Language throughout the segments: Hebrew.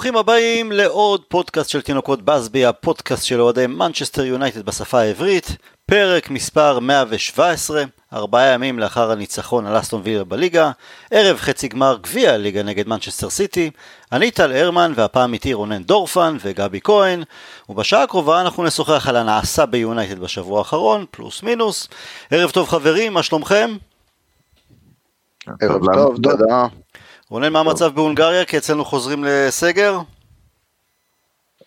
ברוכים הבאים לעוד פודקאסט של תינוקות באזבי, הפודקאסט של אוהדי מנצ'סטר יונייטד בשפה העברית, פרק מספר 117, ארבעה ימים לאחר הניצחון על אסטון וילה בליגה, ערב חצי גמר גביע הליגה נגד מנצ'סטר סיטי, אני טל הרמן והפעם איתי רונן דורפן וגבי כהן, ובשעה הקרובה אנחנו נשוחח על הנעשה ביונייטד בשבוע האחרון, פלוס מינוס. ערב טוב חברים, מה שלומכם? ערב טוב, תודה. רונן, מה המצב בהונגריה? כי אצלנו חוזרים לסגר?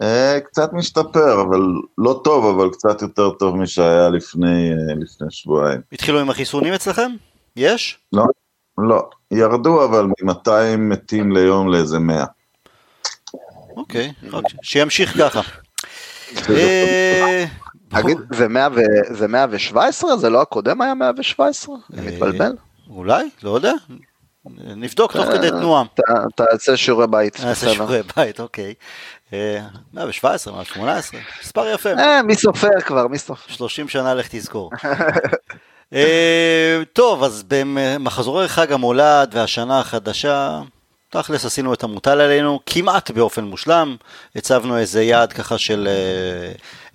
אה, קצת משתפר, אבל לא טוב, אבל קצת יותר טוב משהיה לפני, אה, לפני שבועיים. התחילו עם החיסונים אצלכם? יש? לא, לא. ירדו אבל מ-200 מתים ליום לאיזה 100. אוקיי, שימשיך ככה. אה, תגיד, זה 117? זה לא הקודם היה 117? אני מתבלבל? אולי, לא יודע. נבדוק תוך כדי תנועה. תעשה שיעורי בית. תעשה שיעורי בית, אוקיי. 117, 118, מספר יפה. אה, מי סופר כבר, מי סופר? 30 שנה לך תזכור. אה, טוב, אז במחזורי חג המולד והשנה החדשה, תכלס עשינו את המוטל עלינו כמעט באופן מושלם, הצבנו איזה יעד ככה של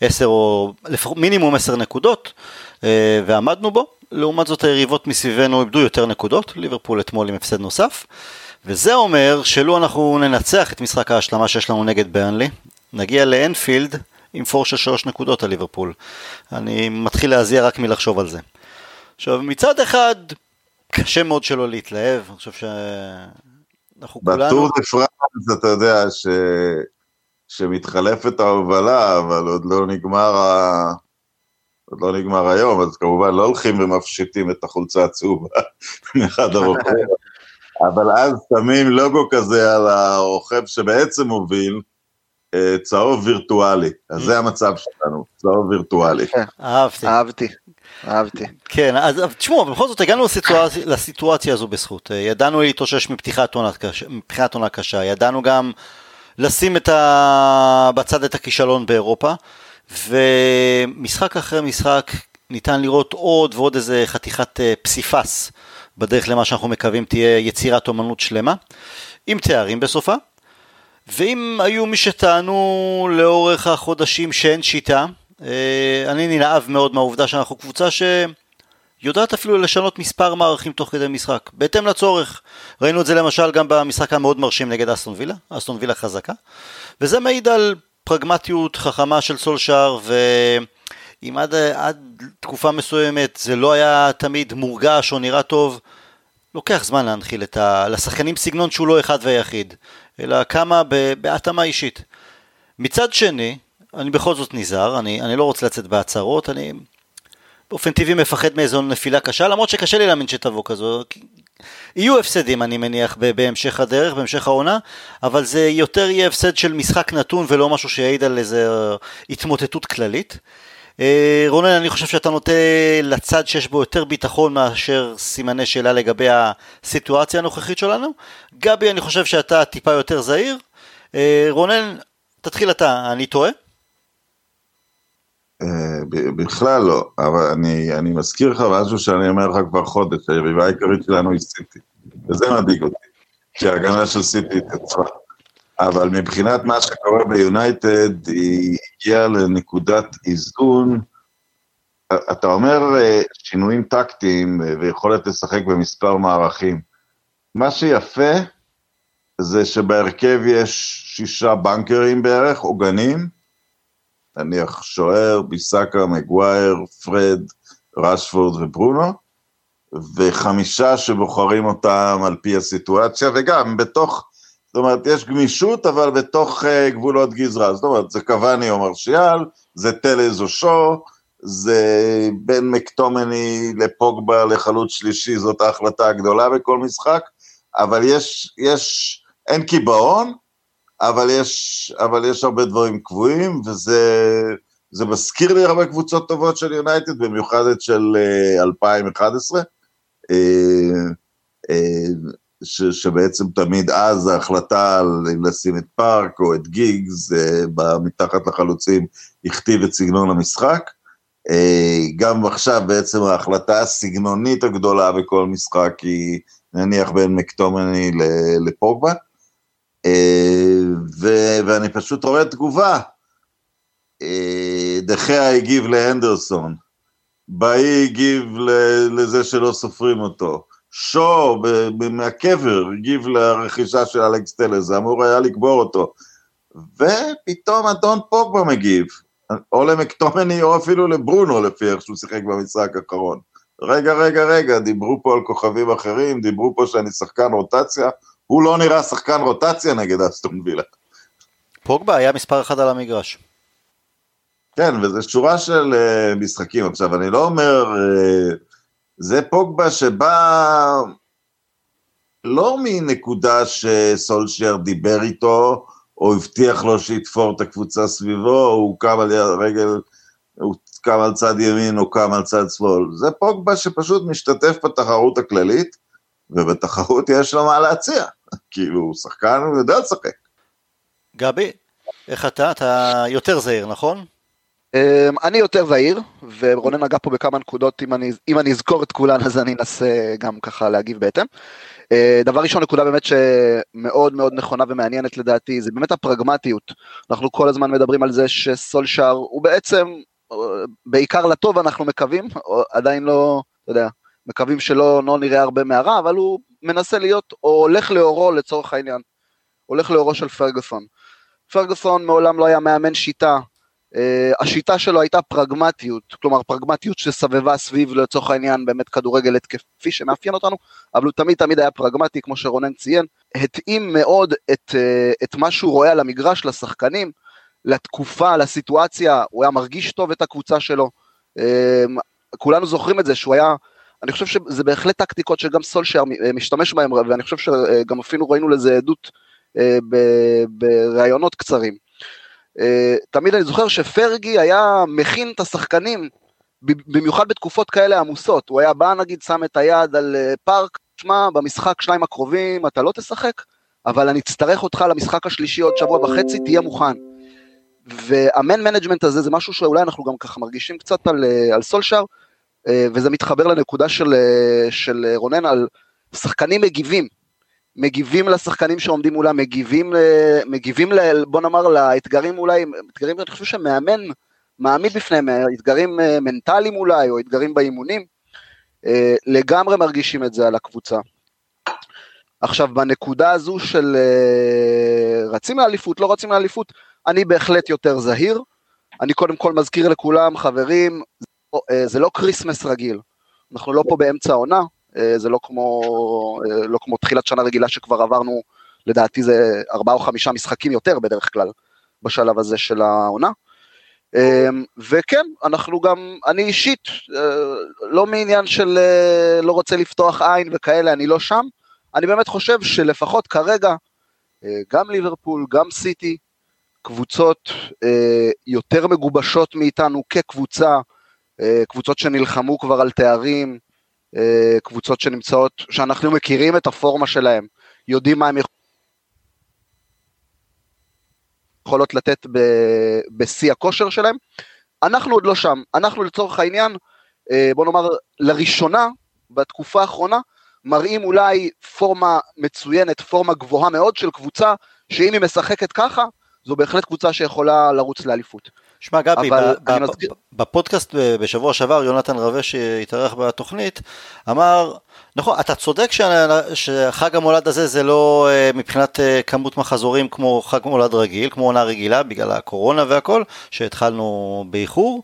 10 אה, או מינימום 10 נקודות, אה, ועמדנו בו. לעומת זאת היריבות מסביבנו איבדו יותר נקודות, ליברפול אתמול עם הפסד נוסף. וזה אומר שלו אנחנו ננצח את משחק ההשלמה שיש לנו נגד ברנלי, נגיע לאנפילד עם פור של שלוש נקודות על ליברפול. אני מתחיל להזיע רק מלחשוב על זה. עכשיו מצד אחד, קשה מאוד שלא להתלהב, אני חושב שאנחנו כולנו... בטור דה פרנס אתה יודע ש... שמתחלפת ההובלה, אבל עוד לא נגמר ה... עוד לא נגמר היום, אז כמובן לא הולכים ומפשיטים את החולצה הצהובה מאחד הרוכבים. אבל אז שמים לוגו כזה על הרוכב שבעצם מוביל, אה, צהוב וירטואלי. אז זה המצב שלנו, צהוב וירטואלי. אהבתי. אהבתי. אהבתי. כן, אז תשמעו, בכל זאת הגענו לסיטואציה, לסיטואציה הזו בזכות. אה, ידענו להתאושש מפתיחת עונה קשה, ידענו גם לשים את ה... בצד את הכישלון באירופה, ומשחק אחרי משחק ניתן לראות עוד ועוד איזה חתיכת אה, פסיפס בדרך למה שאנחנו מקווים תהיה יצירת אומנות שלמה, עם תארים בסופה. ואם היו מי שטענו לאורך החודשים שאין שיטה, אה, אני נלהב מאוד מהעובדה שאנחנו קבוצה שיודעת אפילו לשנות מספר מערכים תוך כדי משחק, בהתאם לצורך. ראינו את זה למשל גם במשחק המאוד מרשים נגד אסטון וילה, אסטון וילה חזקה, וזה מעיד על פרגמטיות חכמה של סולשאר, ואם עד, עד תקופה מסוימת זה לא היה תמיד מורגש או נראה טוב, לוקח זמן להנחיל את ה... לשחקנים סגנון שהוא לא אחד ויחיד, אלא כמה בהתאמה אישית. מצד שני, אני בכל זאת נזהר, אני, אני לא רוצה לצאת בהצהרות, אני באופן טבעי מפחד מאיזו נפילה קשה, למרות שקשה לי להאמין שתבוא כזו. יהיו הפסדים אני מניח בהמשך הדרך, בהמשך העונה, אבל זה יותר יהיה הפסד של משחק נתון ולא משהו שיעיד על איזו התמוטטות כללית. אה, רונן, אני חושב שאתה נוטה לצד שיש בו יותר ביטחון מאשר סימני שאלה לגבי הסיטואציה הנוכחית שלנו. גבי, אני חושב שאתה טיפה יותר זהיר. אה, רונן, תתחיל אתה, אני טועה? אה, בכלל לא, אבל אני, אני מזכיר לך משהו שאני אומר לך כבר חודש, היריבה העיקרית שלנו היא סיטי, וזה מדאיג אותי, שההגנה של סיטי התייצבה. אבל מבחינת מה שקורה ביונייטד, היא הגיעה לנקודת איזון. אתה אומר אה, שינויים טקטיים אה, ויכולת לשחק במספר מערכים. מה שיפה זה שבהרכב יש שישה בנקרים בערך, עוגנים, נניח שוער, ביסאקה, מגווייר, פרד, רשפורד וברונו, וחמישה שבוחרים אותם על פי הסיטואציה, וגם בתוך זאת אומרת, יש גמישות, אבל בתוך uh, גבולות גזרה. זאת אומרת, זה קוואני או מרשיאל, זה טלז או שו, זה בין מקטומני לפוגבה לחלוץ שלישי, זאת ההחלטה הגדולה בכל משחק, אבל יש, יש, אין קיבעון, אבל יש, אבל יש הרבה דברים קבועים, וזה זה מזכיר לי הרבה קבוצות טובות של יונייטד, במיוחד את של uh, 2011. Uh, uh, ש, שבעצם תמיד אז ההחלטה על אם לשים את פארק או את גיגס אה, מתחת לחלוצים הכתיב את סגנון המשחק. אה, גם עכשיו בעצם ההחלטה הסגנונית הגדולה בכל משחק היא נניח בין מקטומני לפוגבה. אה, ו- ואני פשוט רואה תגובה. אה, דחיה הגיב להנדרסון, באי הגיב לזה שלא סופרים אותו, שו מהקבר הגיב לרכישה של אלכס טלר, זה אמור היה לקבור אותו. ופתאום אדון פוגבה מגיב, או למקטומני או אפילו לברונו לפי איך שהוא שיחק במשחק האחרון. רגע, רגע, רגע, דיברו פה על כוכבים אחרים, דיברו פה שאני שחקן רוטציה, הוא לא נראה שחקן רוטציה נגד אסטון וילה. פוגבה היה מספר אחד על המגרש. כן, וזו שורה של uh, משחקים. עכשיו, אני לא אומר, uh, זה פוגבה שבא לא מנקודה שסולשייר דיבר איתו, או הבטיח לו שיתפור את הקבוצה סביבו, או הוא קם על רגל, הוא קם על צד ימין או קם על צד שמאל. זה פוגבה שפשוט משתתף בתחרות הכללית, ובתחרות יש לו מה להציע. כאילו, הוא שחקן, הוא יודע לשחק. גבי, איך אתה? אתה יותר זהיר, נכון? אמ, אני יותר זהיר, ורונן נגע פה בכמה נקודות, אם אני, אם אני אזכור את כולן אז אני אנסה גם ככה להגיב בהתאם. אה, דבר ראשון, נקודה באמת שמאוד מאוד נכונה ומעניינת לדעתי, זה באמת הפרגמטיות. אנחנו כל הזמן מדברים על זה שסולשאר הוא בעצם, אה, בעיקר לטוב אנחנו מקווים, עדיין לא, אתה יודע, מקווים שלא לא נראה הרבה מהרע, אבל הוא מנסה להיות, או הולך לאורו לצורך העניין, הולך לאורו של פרגוסון. פרגוסון מעולם לא היה מאמן שיטה, Uh, השיטה שלו הייתה פרגמטיות, כלומר פרגמטיות שסבבה סביב לצורך העניין באמת כדורגל התקפי שמאפיין אותנו, אבל הוא תמיד תמיד היה פרגמטי כמו שרונן ציין, התאים מאוד את, uh, את מה שהוא רואה על המגרש לשחקנים, לתקופה, לסיטואציה, הוא היה מרגיש טוב את הקבוצה שלו, uh, כולנו זוכרים את זה שהוא היה, אני חושב שזה בהחלט טקטיקות שגם סולשייר משתמש בהן, ואני חושב שגם אפילו ראינו לזה עדות uh, בראיונות קצרים. אה, תמיד אני זוכר שפרגי היה מכין את השחקנים, במיוחד בתקופות כאלה עמוסות, הוא היה בא נגיד, שם את היד על אה, פארק, שמע, במשחק שניים הקרובים אתה לא תשחק, אבל אני אצטרך אותך למשחק השלישי עוד שבוע וחצי, תהיה מוכן. וה man management הזה זה משהו שאולי אנחנו גם ככה מרגישים קצת על, אה, על סולשאר, וזה מתחבר לנקודה של, של רונן על שחקנים מגיבים, מגיבים לשחקנים שעומדים מולם, מגיבים, מגיבים ל, בוא נאמר לאתגרים אולי, אתגרים אני חושב שמאמן מעמיד בפניהם, אתגרים אה, מנטליים אולי, או אתגרים באימונים, אה, לגמרי מרגישים את זה על הקבוצה. עכשיו בנקודה הזו של אה, רצים לאליפות, לא רצים לאליפות, אני בהחלט יותר זהיר. אני קודם כל מזכיר לכולם, חברים, זה לא כריסמס רגיל. אנחנו לא פה באמצע העונה, אה, זה לא כמו, אה, לא כמו תחילת שנה רגילה שכבר עברנו, לדעתי זה ארבעה או חמישה משחקים יותר בדרך כלל, בשלב הזה של העונה. אה, וכן, אנחנו גם, אני אישית, לא מעניין של לא רוצה לפתוח עין וכאלה, אני לא שם, אני באמת חושב שלפחות כרגע, גם ליברפול, גם סיטי, קבוצות יותר מגובשות מאיתנו כקבוצה, קבוצות שנלחמו כבר על תארים, אה, קבוצות שנמצאות, שאנחנו מכירים את הפורמה שלהם, יודעים מה הם יכולות לתת בשיא הכושר שלהם. אנחנו עוד לא שם, אנחנו לצורך העניין, אה, בוא נאמר, לראשונה בתקופה האחרונה, מראים אולי פורמה מצוינת, פורמה גבוהה מאוד של קבוצה, שאם היא משחקת ככה, זו בהחלט קבוצה שיכולה לרוץ לאליפות. שמע גבי, בפודקאסט בשבוע שעבר יונתן רווה שהתארח בתוכנית אמר, נכון, אתה צודק שחג המולד הזה זה לא אה, מבחינת אה, כמות מחזורים כמו חג מולד רגיל, כמו עונה רגילה בגלל הקורונה והכל, שהתחלנו באיחור.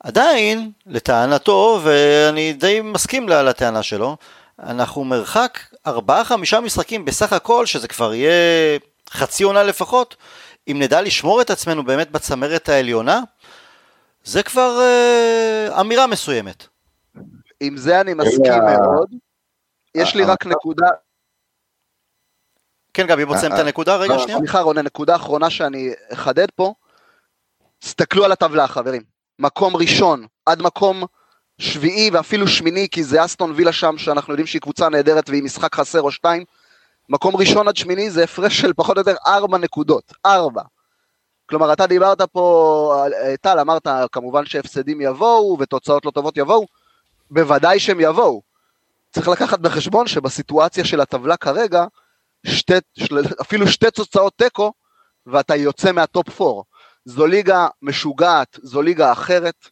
עדיין, לטענתו, ואני די מסכים לטענה שלו, אנחנו מרחק 4-5 משחקים בסך הכל, שזה כבר יהיה חצי עונה לפחות, אם נדע לשמור את עצמנו באמת בצמרת העליונה, זה כבר אה, אמירה מסוימת. עם זה אני מסכים מאוד. יש לי רק נקודה... כן גבי, בוא תסיים את הנקודה רגע שנייה. סליחה רונן, נקודה אחרונה שאני אחדד פה. תסתכלו על הטבלה חברים. מקום ראשון עד מקום שביעי ואפילו שמיני, כי זה אסטון וילה שם, שאנחנו יודעים שהיא קבוצה נהדרת והיא משחק חסר או שתיים. מקום ראשון עד שמיני זה הפרש של פחות או יותר ארבע נקודות, ארבע. כלומר, אתה דיברת פה, טל, אמרת כמובן שהפסדים יבואו ותוצאות לא טובות יבואו, בוודאי שהם יבואו. צריך לקחת בחשבון שבסיטואציה של הטבלה כרגע, שתי, אפילו שתי תוצאות תיקו, ואתה יוצא מהטופ 4. זו ליגה משוגעת, זו ליגה אחרת.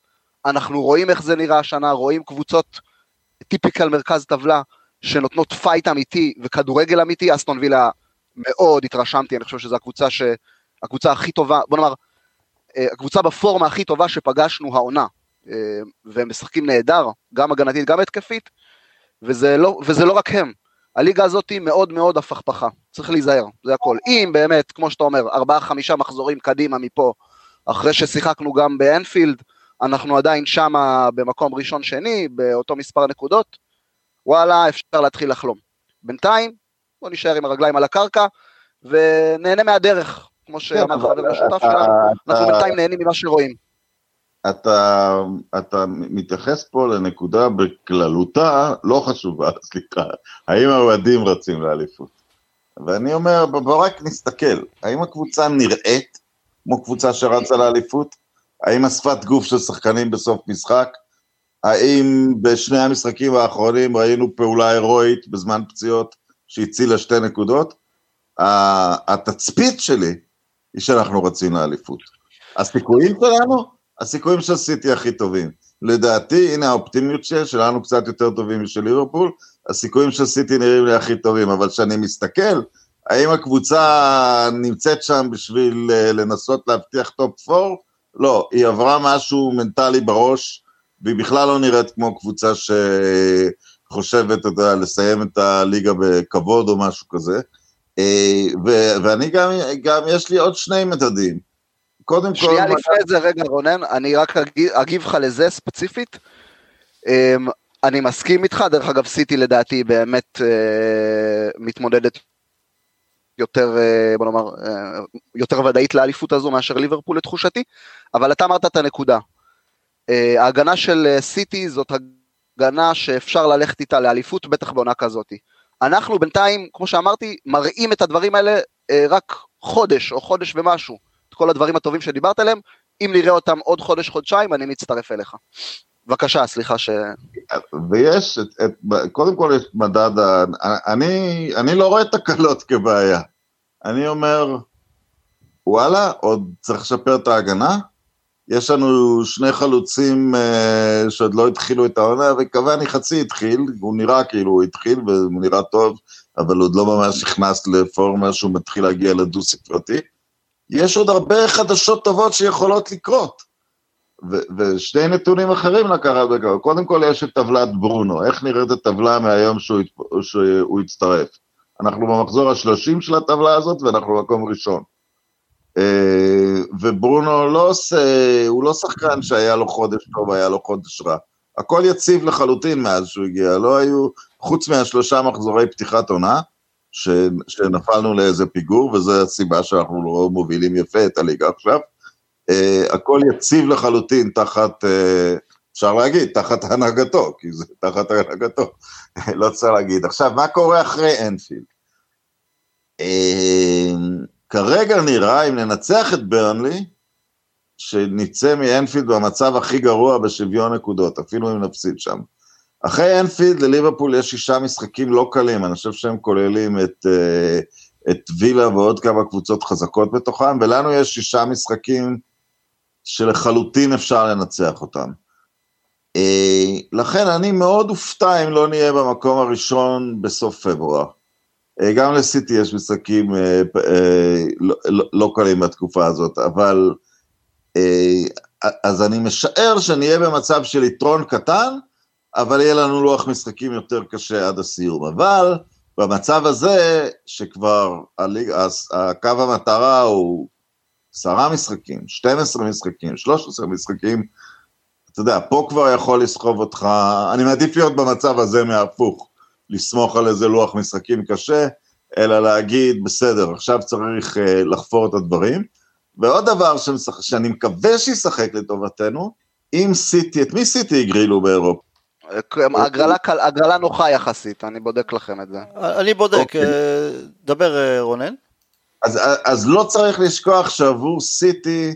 אנחנו רואים איך זה נראה השנה, רואים קבוצות typical מרכז טבלה, שנותנות fight אמיתי וכדורגל אמיתי, אסטון וילה מאוד התרשמתי, אני חושב שזו הקבוצה, ש... הקבוצה הכי טובה, בוא נאמר, אה, הקבוצה בפורמה הכי טובה שפגשנו העונה, אה, והם משחקים נהדר, גם הגנתית, גם התקפית, וזה לא, וזה לא רק הם, הליגה הזאת היא מאוד מאוד הפכפכה, צריך להיזהר, זה הכל. אם באמת, כמו שאתה אומר, ארבעה חמישה מחזורים קדימה מפה, אחרי ששיחקנו גם באנפילד, אנחנו עדיין שמה במקום ראשון שני, באותו מספר נקודות, וואלה, אפשר להתחיל לחלום. בינתיים, בוא נשאר עם הרגליים על הקרקע, ונהנה מהדרך, כמו כן, שאמר חבר משותף שלנו, אנחנו בינתיים נהנים ממה שרואים. אתה, אתה מתייחס פה לנקודה בכללותה לא חשובה, סליחה, האם האוהדים רצים לאליפות? ואני אומר, בוא רק נסתכל, האם הקבוצה נראית כמו קבוצה שרצה לאליפות? האם השפת גוף של שחקנים בסוף משחק? האם בשני המשחקים האחרונים ראינו פעולה הירואית בזמן פציעות שהצילה שתי נקודות? התצפית שלי היא שאנחנו רצים לאליפות. הסיכויים שלנו, הסיכויים של סיטי הכי טובים. לדעתי, הנה האופטימיות של, שלנו קצת יותר טובים משל ליברפול, הסיכויים של סיטי נראים לי הכי טובים, אבל כשאני מסתכל, האם הקבוצה נמצאת שם בשביל אה, לנסות להבטיח טופ 4? לא, היא עברה משהו מנטלי בראש, והיא בכלל לא נראית כמו קבוצה שחושבת, אתה יודע, לסיים את הליגה בכבוד או משהו כזה. אה, ו- ואני גם, גם, יש לי עוד שני מדדים. קודם שנייה כל... שנייה לפני. זה, רגע רונן, אני רק אגיב, אגיב לך לזה ספציפית. אמ, אני מסכים איתך, דרך אגב סיטי לדעתי באמת אה, מתמודדת יותר, אה, בוא נאמר, יותר ודאית לאליפות הזו מאשר ליברפול לתחושתי, אבל אתה אמרת את הנקודה. ההגנה של סיטי זאת הגנה שאפשר ללכת איתה לאליפות, בטח בעונה כזאתי. אנחנו בינתיים, כמו שאמרתי, מראים את הדברים האלה אה, רק חודש או חודש ומשהו. את כל הדברים הטובים שדיברת עליהם, אם נראה אותם עוד חודש, חודשיים, אני מצטרף אליך. בבקשה, סליחה ש... ויש, את, את, קודם כל יש מדד, אני, אני לא רואה תקלות כבעיה. אני אומר, וואלה, עוד צריך לשפר את ההגנה? יש לנו שני חלוצים uh, שעוד לא התחילו את העונה, וקוואני חצי התחיל, הוא נראה כאילו הוא התחיל והוא נראה טוב, אבל עוד לא ממש נכנס לפורמה שהוא מתחיל להגיע לדו ספרתי. יש עוד הרבה חדשות טובות שיכולות לקרות. ו- ושני נתונים אחרים לקחת בקרוב. קודם כל יש את טבלת ברונו, איך נראית הטבלה מהיום שהוא, שהוא הצטרף. אנחנו במחזור השלושים של הטבלה הזאת ואנחנו במקום ראשון. אה, וברונו לא עושה, הוא לא שחקן שהיה לו חודש טוב, היה לו חודש רע. הכל יציב לחלוטין מאז שהוא הגיע, לא היו, חוץ מהשלושה מחזורי פתיחת עונה, ש, שנפלנו לאיזה פיגור, וזו הסיבה שאנחנו לא מובילים יפה את הליגה עכשיו. Uh, הכל יציב לחלוטין תחת, uh, אפשר להגיד, תחת הנהגתו, כי זה תחת הנהגתו, לא צריך להגיד. עכשיו, מה קורה אחרי אנפילד? Uh, כרגע נראה, אם ננצח את ברנלי, שנצא מאנפילד במצב הכי גרוע בשוויון נקודות, אפילו אם נפסיד שם. אחרי אנפילד לליברפול יש שישה משחקים לא קלים, אני חושב שהם כוללים את, אה, את וילה ועוד כמה קבוצות חזקות בתוכם, ולנו יש שישה משחקים שלחלוטין אפשר לנצח אותם. אה, לכן אני מאוד אופתע אם לא נהיה במקום הראשון בסוף פברואר. אה, גם לסיטי יש משחקים אה, אה, לא, לא, לא קלים בתקופה הזאת, אבל אז אני משער שנהיה במצב של יתרון קטן, אבל יהיה לנו לוח משחקים יותר קשה עד הסיום. אבל במצב הזה, שכבר הליג, הקו המטרה הוא עשרה משחקים, 12 משחקים, 13 משחקים, אתה יודע, פה כבר יכול לסחוב אותך, אני מעדיף להיות במצב הזה מהפוך. לסמוך על איזה לוח משחקים קשה, אלא להגיד, בסדר, עכשיו צריך uh, לחפור את הדברים. ועוד דבר שמשח... שאני מקווה שישחק לטובתנו, אם סיטי, את מי סיטי הגרילו באירופה? הגרלה, הגרלה נוחה יחסית, אני בודק לכם את זה. אני בודק, אוקיי. אה, דבר אה, רונן. אז, אז לא צריך לשכוח שעבור סיטי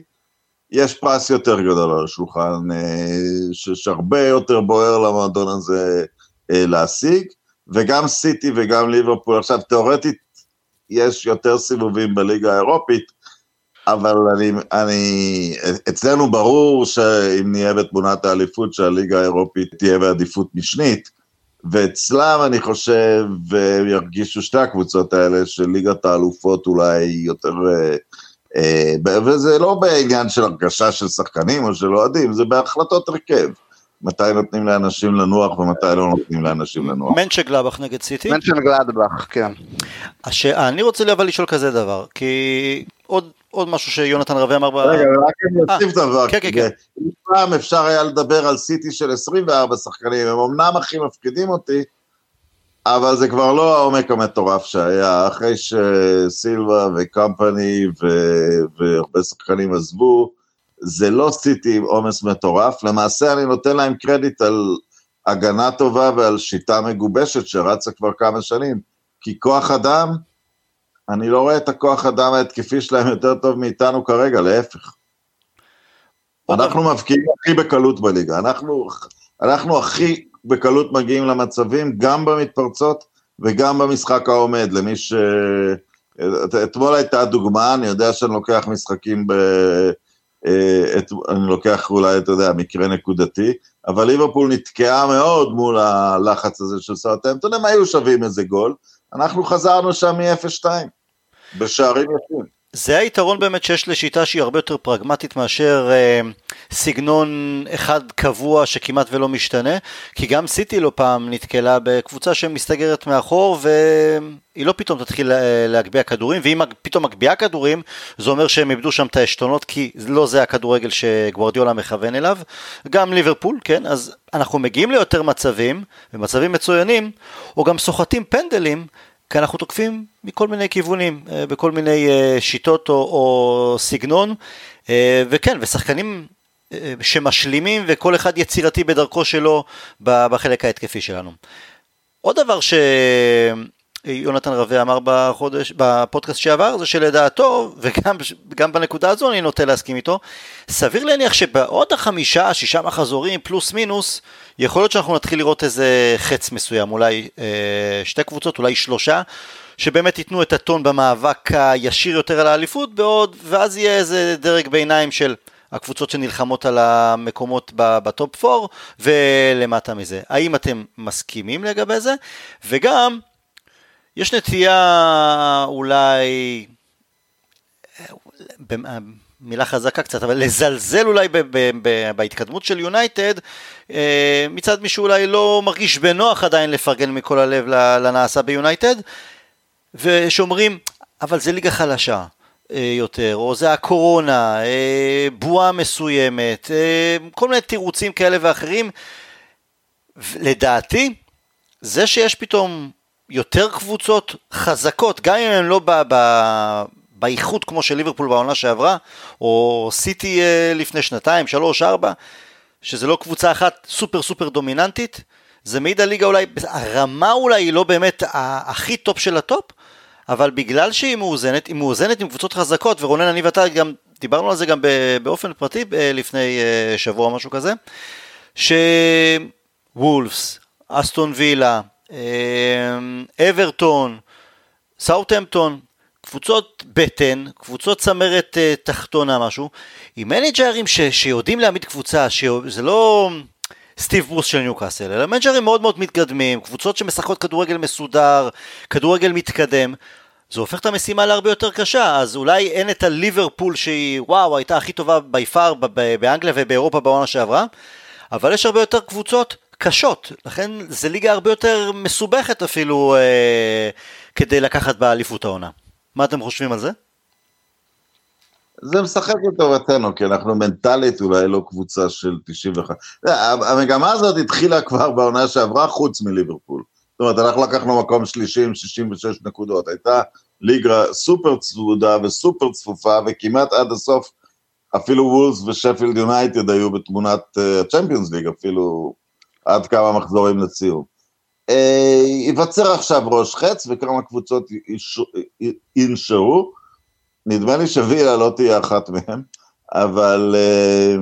יש פרס יותר גדול על השולחן, שהרבה יותר בוער למועדון הזה להשיג. וגם סיטי וגם ליברפול, עכשיו תאורטית יש יותר סיבובים בליגה האירופית, אבל אני, אני, אצלנו ברור שאם נהיה בתמונת האליפות שהליגה האירופית תהיה בעדיפות משנית, ואצלם אני חושב, וירגישו שתי הקבוצות האלה, שליגת האלופות אולי יותר... אה, אה, וזה לא בעניין של הרגשה של שחקנים או של אוהדים, זה בהחלטות הרכב. מתי נותנים לאנשים לנוח ומתי לא נותנים לאנשים לנוח. מנצ'ה גלאבך נגד סיטי? מנצ'ה גלאדבך, כן. הש... אני רוצה אבל לשאול כזה דבר, כי עוד, עוד משהו שיונתן רבי אמר ב... רגע, רק אני אוסיף דבר. כן, כן, כן. פעם אפשר היה לדבר על סיטי של 24 שחקנים, הם אמנם הכי מפחידים אותי, אבל זה כבר לא העומק המטורף שהיה, אחרי שסילבה וקמפני והרבה שחקנים עזבו, זה לא סיטי עם עומס מטורף, למעשה אני נותן להם קרדיט על הגנה טובה ועל שיטה מגובשת שרצה כבר כמה שנים, כי כוח אדם, אני לא רואה את הכוח אדם ההתקפי שלהם יותר טוב מאיתנו כרגע, להפך. אנחנו מבקיעים הכי בקלות בליגה, אנחנו, אנחנו הכי בקלות מגיעים למצבים, גם במתפרצות וגם במשחק העומד, למי ש... אתמול הייתה דוגמה, אני יודע שאני לוקח משחקים ב... אה, את, אני לוקח אולי, אתה יודע, מקרה נקודתי, אבל ליברפול נתקעה מאוד מול הלחץ הזה של סרטמפטון, הם היו שווים איזה גול, אנחנו חזרנו שם מ-0-2, בשערים יפים. זה היתרון באמת שיש לשיטה שהיא הרבה יותר פרגמטית מאשר אה, סגנון אחד קבוע שכמעט ולא משתנה, כי גם סיטי לא פעם נתקלה בקבוצה שמסתגרת מאחור והיא לא פתאום תתחיל אה, להגביה כדורים, ואם פתאום מגביה כדורים זה אומר שהם איבדו שם את העשתונות כי לא זה הכדורגל שגוורדיולה מכוון אליו, גם ליברפול, כן, אז אנחנו מגיעים ליותר מצבים, ומצבים מצוינים, או גם סוחטים פנדלים כי אנחנו תוקפים מכל מיני כיוונים, אה, בכל מיני אה, שיטות או, או סגנון, אה, וכן, ושחקנים שמשלימים וכל אחד יצירתי בדרכו שלו בחלק ההתקפי שלנו. עוד דבר ש... יונתן רווה אמר בחודש, בפודקאסט שעבר, זה שלדעתו, וגם בנקודה הזו אני נוטה להסכים איתו, סביר להניח שבעוד החמישה, שישה מחזורים, פלוס מינוס, יכול להיות שאנחנו נתחיל לראות איזה חץ מסוים, אולי אה, שתי קבוצות, אולי שלושה, שבאמת ייתנו את הטון במאבק הישיר יותר על האליפות, בעוד, ואז יהיה איזה דרג ביניים של... הקבוצות שנלחמות על המקומות בטופ 4 ולמטה מזה. האם אתם מסכימים לגבי זה? וגם, יש נטייה אולי, מילה חזקה קצת, אבל לזלזל אולי ב- ב- ב- בהתקדמות של יונייטד, אה, מצד מי שאולי לא מרגיש בנוח עדיין לפרגן מכל הלב לנעשה ביונייטד, ושאומרים, אבל זה ליגה חלשה. אה, יותר, או זה הקורונה, אה, בועה מסוימת, כל מיני תירוצים כאלה ואחרים. לדעתי, זה שיש פתאום יותר קבוצות חזקות, גם אם הן לא באיכות כמו של ליברפול בעונה שעברה, או סיטי אה, לפני שנתיים, שלוש, ארבע, שזה לא קבוצה אחת סופר סופר דומיננטית, זה מעיד על ליגה אולי, הרמה אולי היא לא באמת הכי טופ של הטופ, אבל בגלל שהיא מאוזנת, היא מאוזנת עם קבוצות חזקות, ורונן, אני ואתה גם דיברנו על זה גם באופן פרטי לפני אה, שבוע או משהו כזה, שוולפס, אסטון וילה, אברטון, סאוטהמפטון, קבוצות בטן, קבוצות צמרת uh, תחתונה משהו, עם מנג'רים ש, שיודעים להעמיד קבוצה, שזה לא סטיב ברוס של ניוקאסל, אלא מנג'רים מאוד מאוד מתקדמים, קבוצות שמשחקות כדורגל מסודר, כדורגל מתקדם, זה הופך את המשימה להרבה יותר קשה, אז אולי אין את הליברפול שהיא, וואו, הייתה הכי טובה by far באנגליה ובאירופה בעונה שעברה, אבל יש הרבה יותר קבוצות קשות, לכן זה ליגה הרבה יותר מסובכת אפילו אה, כדי לקחת באליפות העונה. מה אתם חושבים על זה? זה משחק לטובתנו, כי אנחנו מנטלית אולי לא קבוצה של 91. המגמה הזאת התחילה כבר בעונה שעברה חוץ מליברפול. זאת אומרת, אנחנו לקחנו מקום שלישי עם 66 נקודות. הייתה ליגה סופר צבודה וסופר צפופה, וכמעט עד הסוף אפילו וולס ושפילד יונייטד היו בתמונת הצ'מפיונס uh, ליג, אפילו עד כמה מחזורים לציון. אה, ייווצר עכשיו ראש חץ וכמה קבוצות ינשרו, נדמה לי שווילה לא תהיה אחת מהן, אבל אה,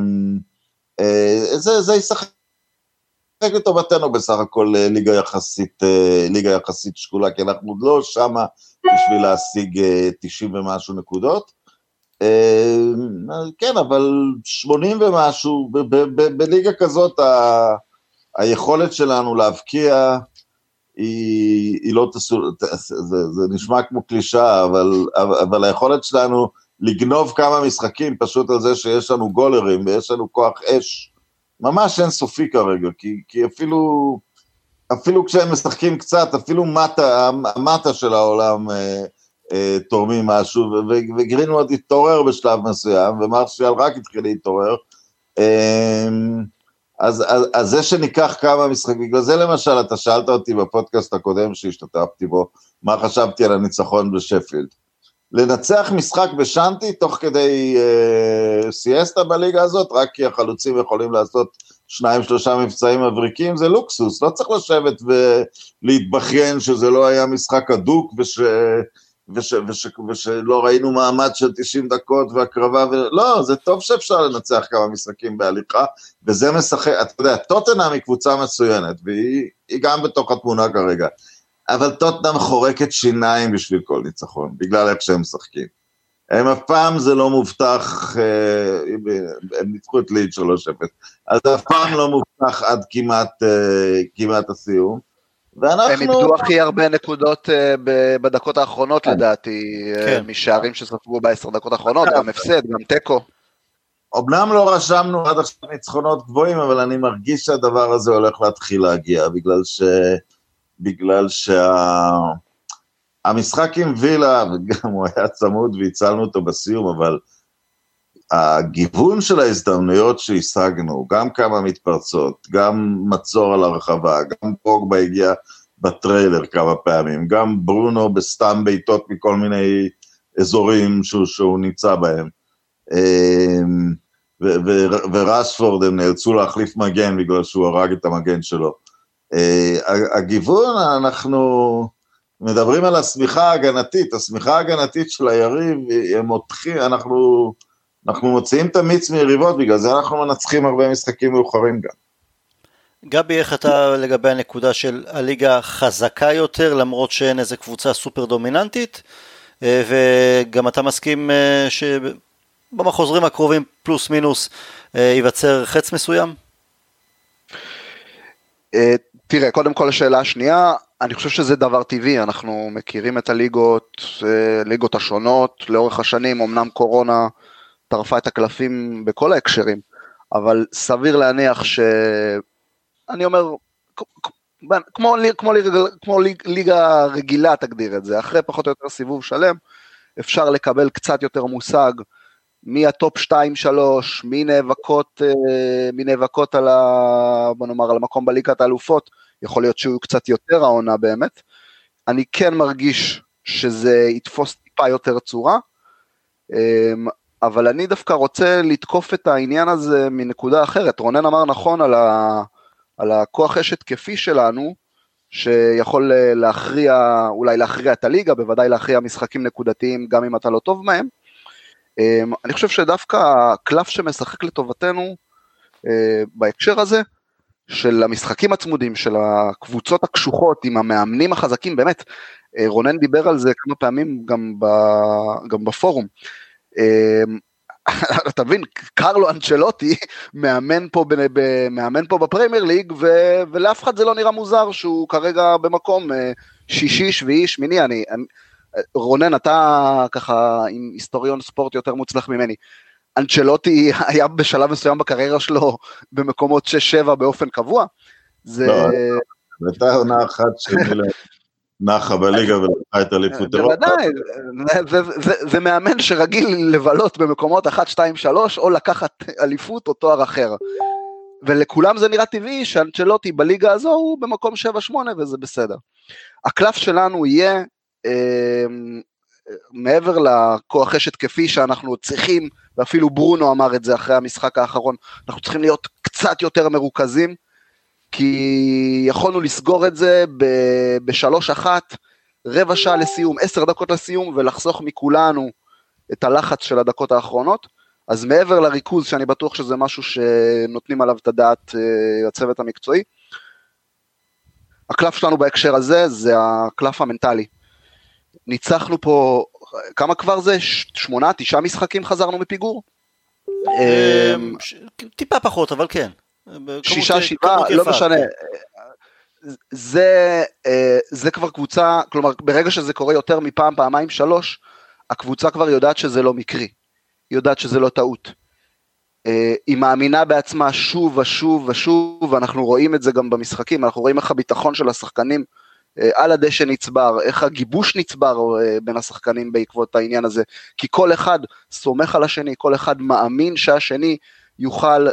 אה, זה, זה ישחק לטובתנו בסך הכל ליגה יחסית, ליגה יחסית שקולה, כי אנחנו עוד לא שמה בשביל להשיג 90 ומשהו נקודות. כן, אבל 80 ומשהו, בליגה כזאת היכולת שלנו להבקיע היא, היא לא תסור, זה, זה נשמע כמו קלישאה, אבל, אבל היכולת שלנו לגנוב כמה משחקים פשוט על זה שיש לנו גולרים ויש לנו כוח אש, ממש אינסופי כרגע, כי, כי אפילו, אפילו כשהם משחקים קצת, אפילו מטה, המטה של העולם אה, אה, תורמים משהו, וגרינווד התעורר בשלב מסוים, ומרשיאל רק התחיל להתעורר. אה, אז, אז, אז זה שניקח כמה משחקים, בגלל זה למשל, אתה שאלת אותי בפודקאסט הקודם שהשתתפתי בו, מה חשבתי על הניצחון בשפילד. לנצח משחק בשאנטי תוך כדי אה, סיאסטה בליגה הזאת, רק כי החלוצים יכולים לעשות שניים שלושה מבצעים מבריקים, זה לוקסוס, לא צריך לשבת ולהתבכיין שזה לא היה משחק הדוק וש... וש, וש, ושלא ראינו מעמד של 90 דקות והקרבה, ו... לא, זה טוב שאפשר לנצח כמה משחקים בהליכה, וזה משחק, אתה יודע, טוטנאם היא קבוצה מצוינת, והיא גם בתוך התמונה כרגע, אבל טוטנאם חורקת שיניים בשביל כל ניצחון, בגלל איך שהם משחקים. הם אף פעם זה לא מובטח, אה, הם ניצחו את ליד 3-0, אז אף פעם לא מובטח עד כמעט, אה, כמעט הסיום. ואנחנו... הם איבדו הכי הרבה נקודות uh, בדקות האחרונות כן. לדעתי, אה, כן. משערים שספגו בעשר דקות האחרונות, גם הפסד, גם תיקו. אמנם לא רשמנו עד עכשיו ניצחונות גבוהים, אבל אני מרגיש שהדבר הזה הולך להתחיל להגיע, בגלל ש... בגלל שה... עם וילה, וגם הוא היה צמוד והצלנו אותו בסיום, אבל הגיוון של ההזדמנויות שהשגנו, גם כמה מתפרצות, גם מצור על הרחבה, גם פוגבה הגיע בטריילר כמה פעמים, גם ברונו בסתם בעיטות מכל מיני אזורים שהוא, שהוא נמצא בהם. אמ, ורשפורד הם נאלצו להחליף מגן בגלל שהוא הרג את המגן שלו. אה, הגיוון, אנחנו מדברים על השמיכה ההגנתית, השמיכה ההגנתית של היריב, הם מותחים, אנחנו אנחנו מוציאים את המיץ מיריבות, בגלל זה אנחנו מנצחים הרבה משחקים מאוחרים גם. גבי, איך אתה לגבי הנקודה של הליגה חזקה יותר, למרות שאין איזה קבוצה סופר דומיננטית, אה, וגם אתה מסכים אה, שבמחוזרים הקרובים פלוס מינוס אה, ייווצר חץ מסוים? תראה, קודם כל השאלה השנייה, אני חושב שזה דבר טבעי, אנחנו מכירים את הליגות, ליגות השונות לאורך השנים, אמנם קורונה טרפה את הקלפים בכל ההקשרים, אבל סביר להניח ש... אני אומר, כמו, כמו, כמו ליגה רגילה תגדיר את זה, אחרי פחות או יותר סיבוב שלם, אפשר לקבל קצת יותר מושג מי הטופ 2-3, מי נאבקות, אה, מי נאבקות על, ה, בוא נאמר, על המקום בליגת האלופות, יכול להיות שהוא קצת יותר העונה באמת. אני כן מרגיש שזה יתפוס טיפה יותר צורה. אבל אני דווקא רוצה לתקוף את העניין הזה מנקודה אחרת. רונן אמר נכון על, ה, על הכוח אש התקפי שלנו, שיכול אה, להכריע, אולי להכריע את הליגה, בוודאי להכריע משחקים נקודתיים גם אם אתה לא טוב מהם. אמ, אני חושב שדווקא הקלף שמשחק לטובתנו אה, בהקשר הזה, של המשחקים הצמודים, של הקבוצות הקשוחות עם המאמנים החזקים, באמת, אה, רונן דיבר על זה כמה פעמים גם, ב, גם בפורום. אמ, אתה מבין, קרלו אנצ'לוטי מאמן פה, מאמן פה בפרמייר ליג, ו, ולאף אחד זה לא נראה מוזר שהוא כרגע במקום אה, שישי, שביעי, שמיני, אני, אני, רונן, אתה ככה עם היסטוריון ספורט יותר מוצלח ממני. אנצ'לוטי היה בשלב מסוים בקריירה שלו במקומות 6-7 באופן קבוע. זה... לא, הייתה עונה אחת שלי נחה בליגה ולקחה את אליפות אירופה. בוודאי, זה מאמן שרגיל לבלות במקומות 1, 2, 3, או לקחת אליפות או תואר אחר. ולכולם זה נראה טבעי שאנצ'לוטי בליגה הזו הוא במקום 7-8 וזה בסדר. הקלף שלנו יהיה אה, מעבר לכוח אש התקפי שאנחנו צריכים, ואפילו ברונו אמר את זה אחרי המשחק האחרון, אנחנו צריכים להיות קצת יותר מרוכזים, כי יכולנו לסגור את זה בשלוש אחת, רבע שעה לסיום, עשר דקות לסיום, ולחסוך מכולנו את הלחץ של הדקות האחרונות. אז מעבר לריכוז, שאני בטוח שזה משהו שנותנים עליו את הדעת אה, הצוות המקצועי, הקלף שלנו בהקשר הזה זה הקלף המנטלי. ניצחנו פה, כמה כבר זה? שמונה, תשעה משחקים חזרנו מפיגור? אמ, טיפה פחות, אבל כן. שישה, שבעה, לא משנה. זה, אה, זה כבר קבוצה, כלומר ברגע שזה קורה יותר מפעם, פעמיים, שלוש, הקבוצה כבר יודעת שזה לא מקרי, יודעת שזה לא טעות. אה, היא מאמינה בעצמה שוב ושוב ושוב, ואנחנו רואים את זה גם במשחקים, אנחנו רואים איך הביטחון של השחקנים אה, על הדשא נצבר, איך הגיבוש נצבר בין השחקנים בעקבות העניין הזה, כי כל אחד סומך על השני, כל אחד מאמין שהשני יוכל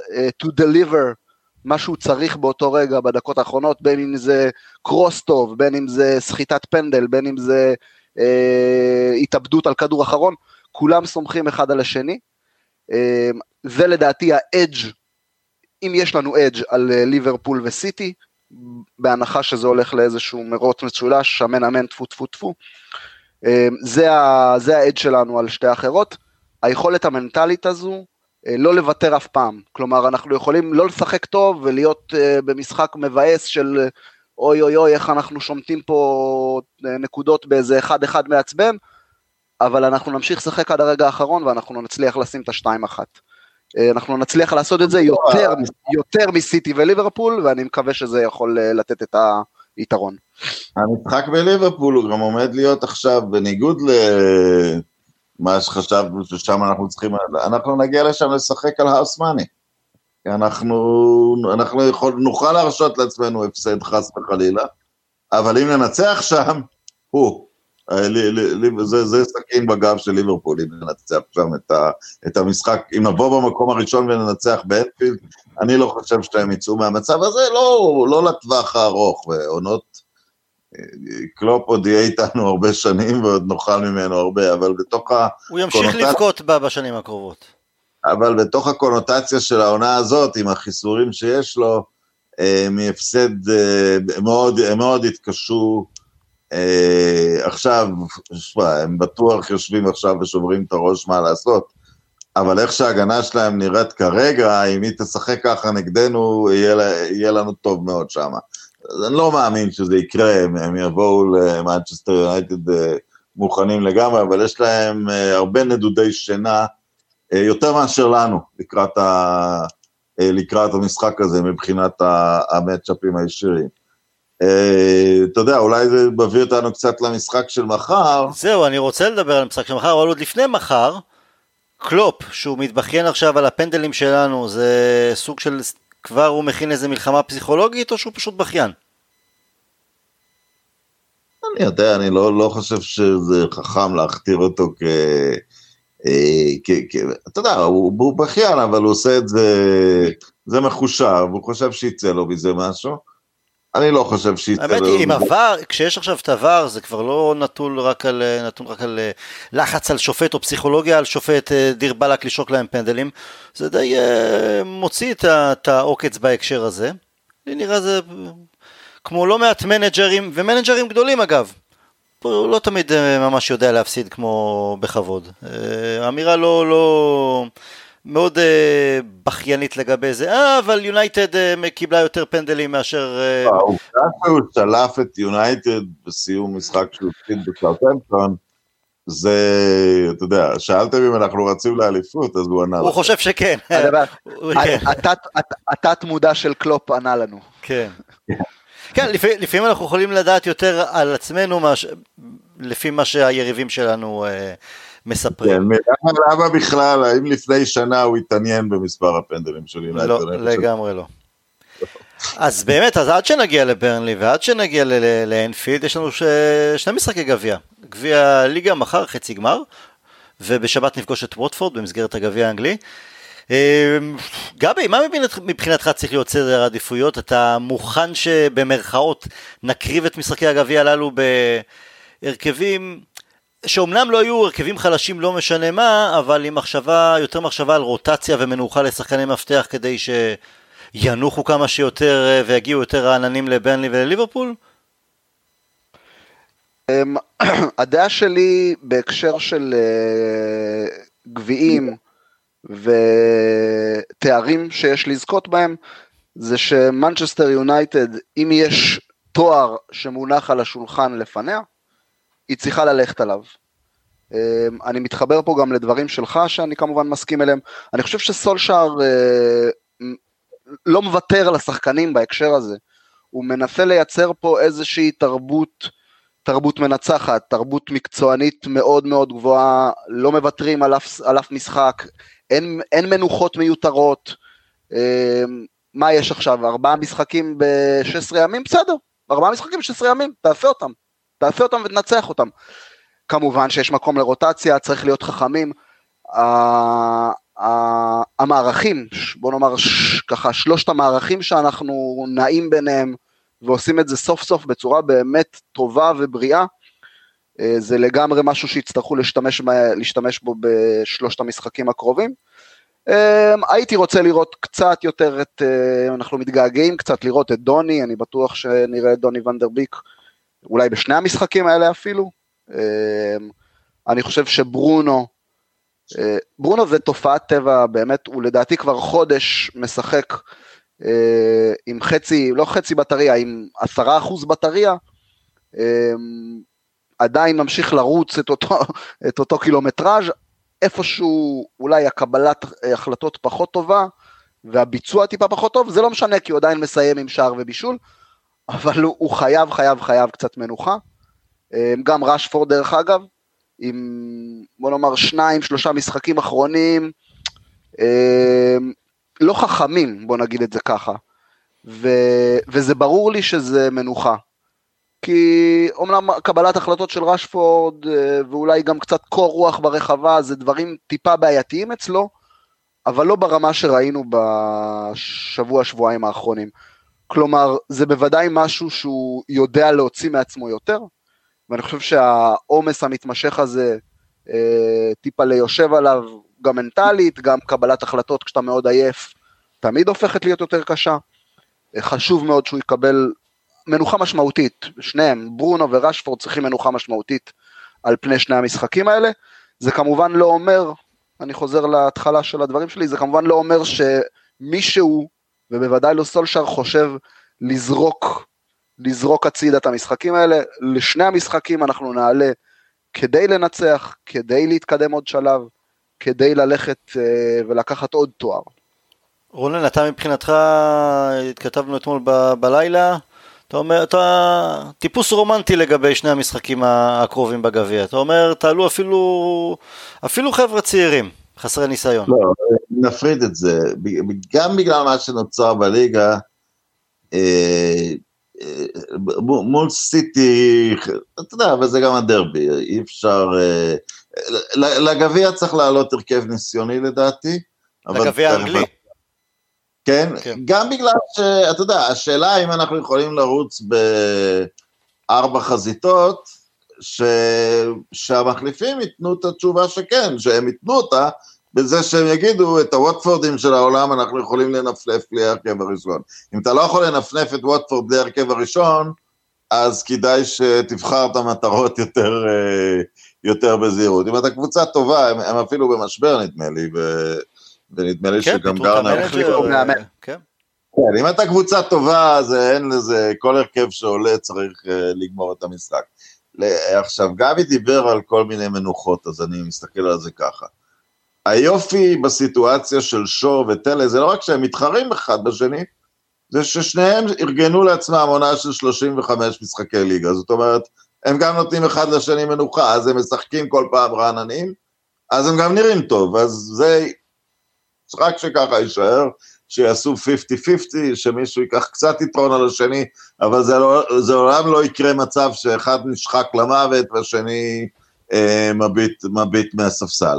to deliver מה שהוא צריך באותו רגע בדקות האחרונות, בין אם זה קרוס טוב, בין אם זה סחיטת פנדל, בין אם זה אה, התאבדות על כדור אחרון, כולם סומכים אחד על השני. אה, זה לדעתי האדג', אם יש לנו אדג' על אה, ליברפול וסיטי, בהנחה שזה הולך לאיזשהו מרוץ משולש, שמן אמן טפו טפו טפו. אה, זה האדג' שלנו על שתי האחרות. היכולת המנטלית הזו, לא לוותר אף פעם. כלומר, אנחנו יכולים לא לשחק טוב ולהיות uh, במשחק מבאס של אוי אוי אוי, איך אנחנו שומטים פה אה, נקודות באיזה אחד אחד מעצבן, אבל אנחנו נמשיך לשחק עד הרגע האחרון ואנחנו נצליח לשים את השתיים אחת. אנחנו נצליח לעשות את זה יותר, יותר מסיטי וליברפול, ואני מקווה שזה יכול לתת את היתרון. המשחק בליברפול הוא גם עומד להיות עכשיו, בניגוד ל... מה שחשבנו ששם אנחנו צריכים, אנחנו נגיע לשם לשחק על האוס מאני. אנחנו, אנחנו יכול, נוכל להרשות לעצמנו הפסד חס וחלילה, אבל אם ננצח שם, הוא, אה, זה, זה סכין בגב של ליברפול, אם ננצח שם את, ה, את המשחק, אם נבוא במקום הראשון וננצח באנפילד, אני לא חושב שהם יצאו מהמצב הזה, לא, לא לטווח הארוך, ועונות קלופ עוד יהיה איתנו הרבה שנים ועוד נאכל ממנו הרבה, אבל בתוך הקונוטציה... הוא ימשיך לבכות בשנים הקרובות. אבל בתוך הקונוטציה של העונה הזאת, עם החיסורים שיש לו, אה, מהפסד, אה, מאוד, הם מאוד התקשו. אה, עכשיו, שמה, הם בטוח יושבים עכשיו ושוברים את הראש מה לעשות, אבל איך שההגנה שלהם נראית כרגע, אם היא תשחק ככה נגדנו, יהיה, יהיה לנו טוב מאוד שמה. אז אני לא מאמין שזה יקרה, הם, הם יבואו למנצ'סטר יונייטד אה, מוכנים לגמרי, אבל יש להם אה, הרבה נדודי שינה, אה, יותר מאשר לנו, לקראת, ה, לקראת המשחק הזה, מבחינת המצ'אפים הישירים. אתה יודע, אולי זה מביא אותנו קצת למשחק של מחר. זהו, אני רוצה לדבר על המשחק של מחר, אבל עוד לפני מחר, קלופ, שהוא מתבכיין עכשיו על הפנדלים שלנו, זה סוג של כבר הוא מכין איזה מלחמה פסיכולוגית, או שהוא פשוט בכיין? אני יודע, אני לא, לא חושב שזה חכם להכתיר אותו כ... אה, כ, כ אתה יודע, הוא, הוא בכיין, אבל הוא עושה את זה, זה מחושב, הוא חושב שיצא לו מזה משהו. אני לא חושב לו... האמת היא, עם עבר, כשיש עכשיו את עבר, זה כבר לא נתון רק על, נתון רק על אה, לחץ על שופט או פסיכולוגיה על שופט אה, דיר באלק לשרוק להם פנדלים. זה די uh, מוציא את העוקץ בהקשר הזה. לי נראה זה כמו לא מעט מנג'רים, ומנג'רים גדולים אגב. הוא לא תמיד ממש יודע להפסיד כמו בכבוד. אמירה לא, לא, מאוד אה, בכיינית לגבי זה, אה, אבל יונייטד אה, קיבלה יותר פנדלים מאשר... אה, העובדה שהוא שלף את יונייטד בסיום משחק שהוא התחיל בסאוטהמפטון, זה, אתה יודע, שאלתם אם אנחנו רצים לאליפות, אז הוא ענה. הוא חושב שכן. התת מודע של קלופ ענה לנו. כן. כן, לפעמים אנחנו יכולים לדעת יותר על עצמנו, לפי מה שהיריבים שלנו מספרים. כן, למה בכלל, האם לפני שנה הוא התעניין במספר הפנדלים של יונייטד? לא, לגמרי לא. אז באמת, אז עד שנגיע לברנלי ועד שנגיע לאנפילד, יש לנו ש... שני משחקי גביע. גביע ליגה מחר, חצי גמר, ובשבת נפגוש את ווטפורד במסגרת הגביע האנגלי. אמ, גבי, מה מבחינתך צריך להיות סדר העדיפויות? אתה מוכן שבמרכאות נקריב את משחקי הגביע הללו בהרכבים שאומנם לא היו הרכבים חלשים לא משנה מה, אבל עם מחשבה, יותר מחשבה על רוטציה ומנוחה לשחקני מפתח כדי שינוחו כמה שיותר אה, ויגיעו יותר רעננים לבנלי ולליברפול? אמ, הדעה שלי בהקשר של אה, גביעים ותארים שיש לזכות בהם, זה שמנצ'סטר יונייטד, אם יש תואר שמונח על השולחן לפניה, היא צריכה ללכת עליו. אמ, אני מתחבר פה גם לדברים שלך שאני כמובן מסכים אליהם. אני חושב שסולשאר אה, לא מוותר לשחקנים בהקשר הזה. הוא מנסה לייצר פה איזושהי תרבות, תרבות מנצחת, תרבות מקצוענית מאוד מאוד גבוהה, לא מוותרים על אף, על אף משחק, אין, אין מנוחות מיותרות. אמ, מה יש עכשיו, ארבעה משחקים ב-16 ימים? בסדר, ארבעה משחקים ב-16 ימים, תעשה אותם. תעשה אותם ותנצח אותם. כמובן שיש מקום לרוטציה, צריך להיות חכמים. המערכים, בוא נאמר ככה, שלושת המערכים שאנחנו נעים ביניהם ועושים את זה סוף סוף בצורה באמת טובה ובריאה, אה, זה לגמרי משהו שיצטרכו להשתמש, להשתמש בו בשלושת המשחקים הקרובים. אה, הייתי רוצה לראות קצת יותר את, אה, אנחנו מתגעגעים קצת לראות את דוני, אני בטוח שנראה את דוני ונדרביק אולי בשני המשחקים האלה אפילו. אני חושב שברונו, ברונו זה תופעת טבע באמת, הוא לדעתי כבר חודש משחק אה, עם חצי, לא חצי בטריה, עם עשרה אחוז בטריה, אה, עדיין ממשיך לרוץ את אותו, את אותו קילומטראז', איפשהו אולי הקבלת החלטות פחות טובה, והביצוע טיפה פחות טוב, זה לא משנה כי הוא עדיין מסיים עם שער ובישול, אבל הוא, הוא חייב, חייב, חייב קצת מנוחה. אה, גם רשפורד דרך אגב, עם בוא נאמר שניים, שלושה משחקים אחרונים, לא חכמים, בוא נגיד את זה ככה. ו, וזה ברור לי שזה מנוחה. כי אומנם קבלת החלטות של רשפורד אה, ואולי גם קצת קור רוח ברחבה זה דברים טיפה בעייתיים אצלו, אבל לא ברמה שראינו בשבוע שבועיים האחרונים. כלומר זה בוודאי משהו שהוא יודע להוציא מעצמו יותר, ואני חושב שהעומס המתמשך הזה אה, טיפה ליושב עליו גם מנטלית, גם קבלת החלטות כשאתה מאוד עייף, תמיד הופכת להיות יותר קשה. חשוב מאוד שהוא יקבל מנוחה משמעותית, שניהם, ברונו ורשפורד צריכים מנוחה משמעותית על פני שני המשחקים האלה. זה כמובן לא אומר, אני חוזר להתחלה של הדברים שלי, זה כמובן לא אומר שמישהו, ובוודאי לא סולשר, חושב לזרוק, לזרוק הצידה את המשחקים האלה. לשני המשחקים אנחנו נעלה כדי לנצח, כדי להתקדם עוד שלב, כדי ללכת אה, ולקחת עוד תואר. רונן, אתה מבחינתך, התכתבנו אתמול ב- בלילה, אתה אומר, אתה טיפוס רומנטי לגבי שני המשחקים הקרובים בגביע. אתה אומר, תעלו אפילו, אפילו חבר'ה צעירים, חסרי ניסיון. לא, נפריד את זה. גם בגלל מה שנוצר בליגה, אה, אה, מול סיטי, אתה יודע, אבל זה גם הדרבי, אי אפשר... אה, לגביע צריך לעלות הרכב ניסיוני לדעתי. לגביע האנגלי. כן? כן? גם בגלל שאתה יודע, השאלה אם אנחנו יכולים לרוץ בארבע חזיתות, ש... שהמחליפים ייתנו את התשובה שכן, שהם ייתנו אותה, בזה שהם יגידו, את הווטפורדים של העולם אנחנו יכולים לנפנף בלי ההרכב הראשון. אם אתה לא יכול לנפנף את ווטפורד בלי ההרכב הראשון, אז כדאי שתבחר את המטרות יותר, אה, יותר בזהירות. אם אתה קבוצה טובה, הם, הם אפילו במשבר נדמה לי, ו... ונדמה לי כן, שגם גרנר. כן. כן, אם אתה קבוצה טובה, אז אין לזה, כל הרכב שעולה צריך uh, לגמור את המשחק. עכשיו, גבי דיבר על כל מיני מנוחות, אז אני מסתכל על זה ככה. היופי בסיטואציה של שור וטלה, זה לא רק שהם מתחרים אחד בשני, זה ששניהם ארגנו לעצמם עונה של 35 משחקי ליגה, זאת אומרת, הם גם נותנים אחד לשני מנוחה, אז הם משחקים כל פעם רעננים, אז הם גם נראים טוב, אז זה רק שככה יישאר, שיעשו 50-50, שמישהו ייקח קצת יתרון על השני, אבל זה, לא, זה לעולם לא יקרה מצב שאחד נשחק למוות והשני אה, מביט, מביט מהספסל.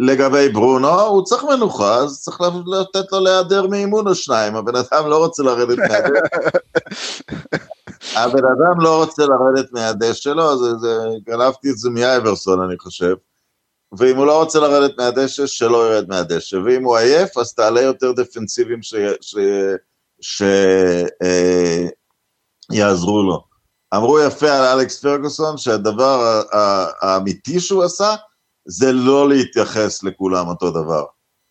לגבי ברונו, הוא צריך מנוחה, אז צריך לתת לו להיעדר מאימון או שניים, הבן אדם לא רוצה לרדת מהדשא. הבן אדם לא רוצה לרדת מהדשא שלו, זה, זה, גנבתי את זה מאייברסון, אני חושב. ואם הוא לא רוצה לרדת מהדשא, שלא ירד מהדשא, ואם הוא עייף, אז תעלה יותר דפנסיבים שיעזרו לו. אמרו יפה על אלכס פרגוסון, שהדבר האמיתי שהוא עשה, זה לא להתייחס לכולם אותו דבר.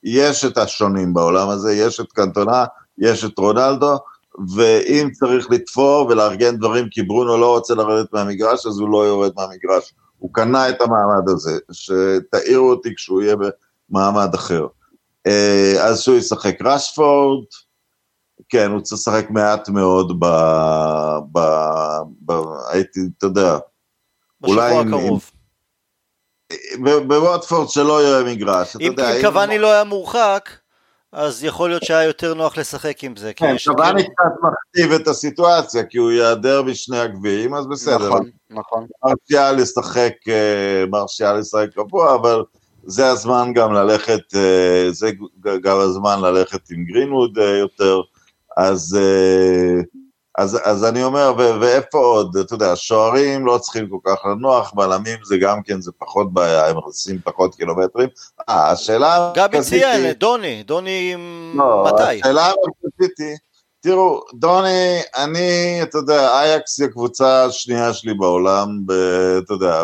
יש את השונים בעולם הזה, יש את קנטונה, יש את רונלדו, ואם צריך לתפור ולארגן דברים כי ברונו לא רוצה לרדת מהמגרש, אז הוא לא יורד מהמגרש. הוא קנה את המעמד הזה, שתעירו אותי כשהוא יהיה במעמד אחר. אה, אז שהוא ישחק רשפורד, כן, הוא צריך לשחק מעט מאוד ב... ב... ב... הייתי, אתה יודע, בשבוע הקרוב. בווטפורד שלא יהיה מגרש, אם קוואני לא היה מורחק, אז יכול להיות שהיה יותר נוח לשחק עם זה. כן, קוואני קצת מכתיב את הסיטואציה, כי הוא ייעדר משני הגביעים, אז בסדר. נכון, נכון. מרשיאל לשחק, אה, מרשיאל לשחק קבוע, אבל זה הזמן גם ללכת, אה, זה גם הזמן ללכת עם גרינווד אה, יותר, אז... אז, אז אני אומר, ו- ואיפה עוד, אתה יודע, שוערים לא צריכים כל כך לנוח, בלמים זה גם כן, זה פחות בעיה, הם עושים פחות קילומטרים. אה, השאלה... גבי ציין, דוני, דוני לא, מתי? השאלה המרכזית היא, תראו, דוני, אני, אתה יודע, אייקס היא הקבוצה השנייה שלי בעולם, ב, אתה יודע,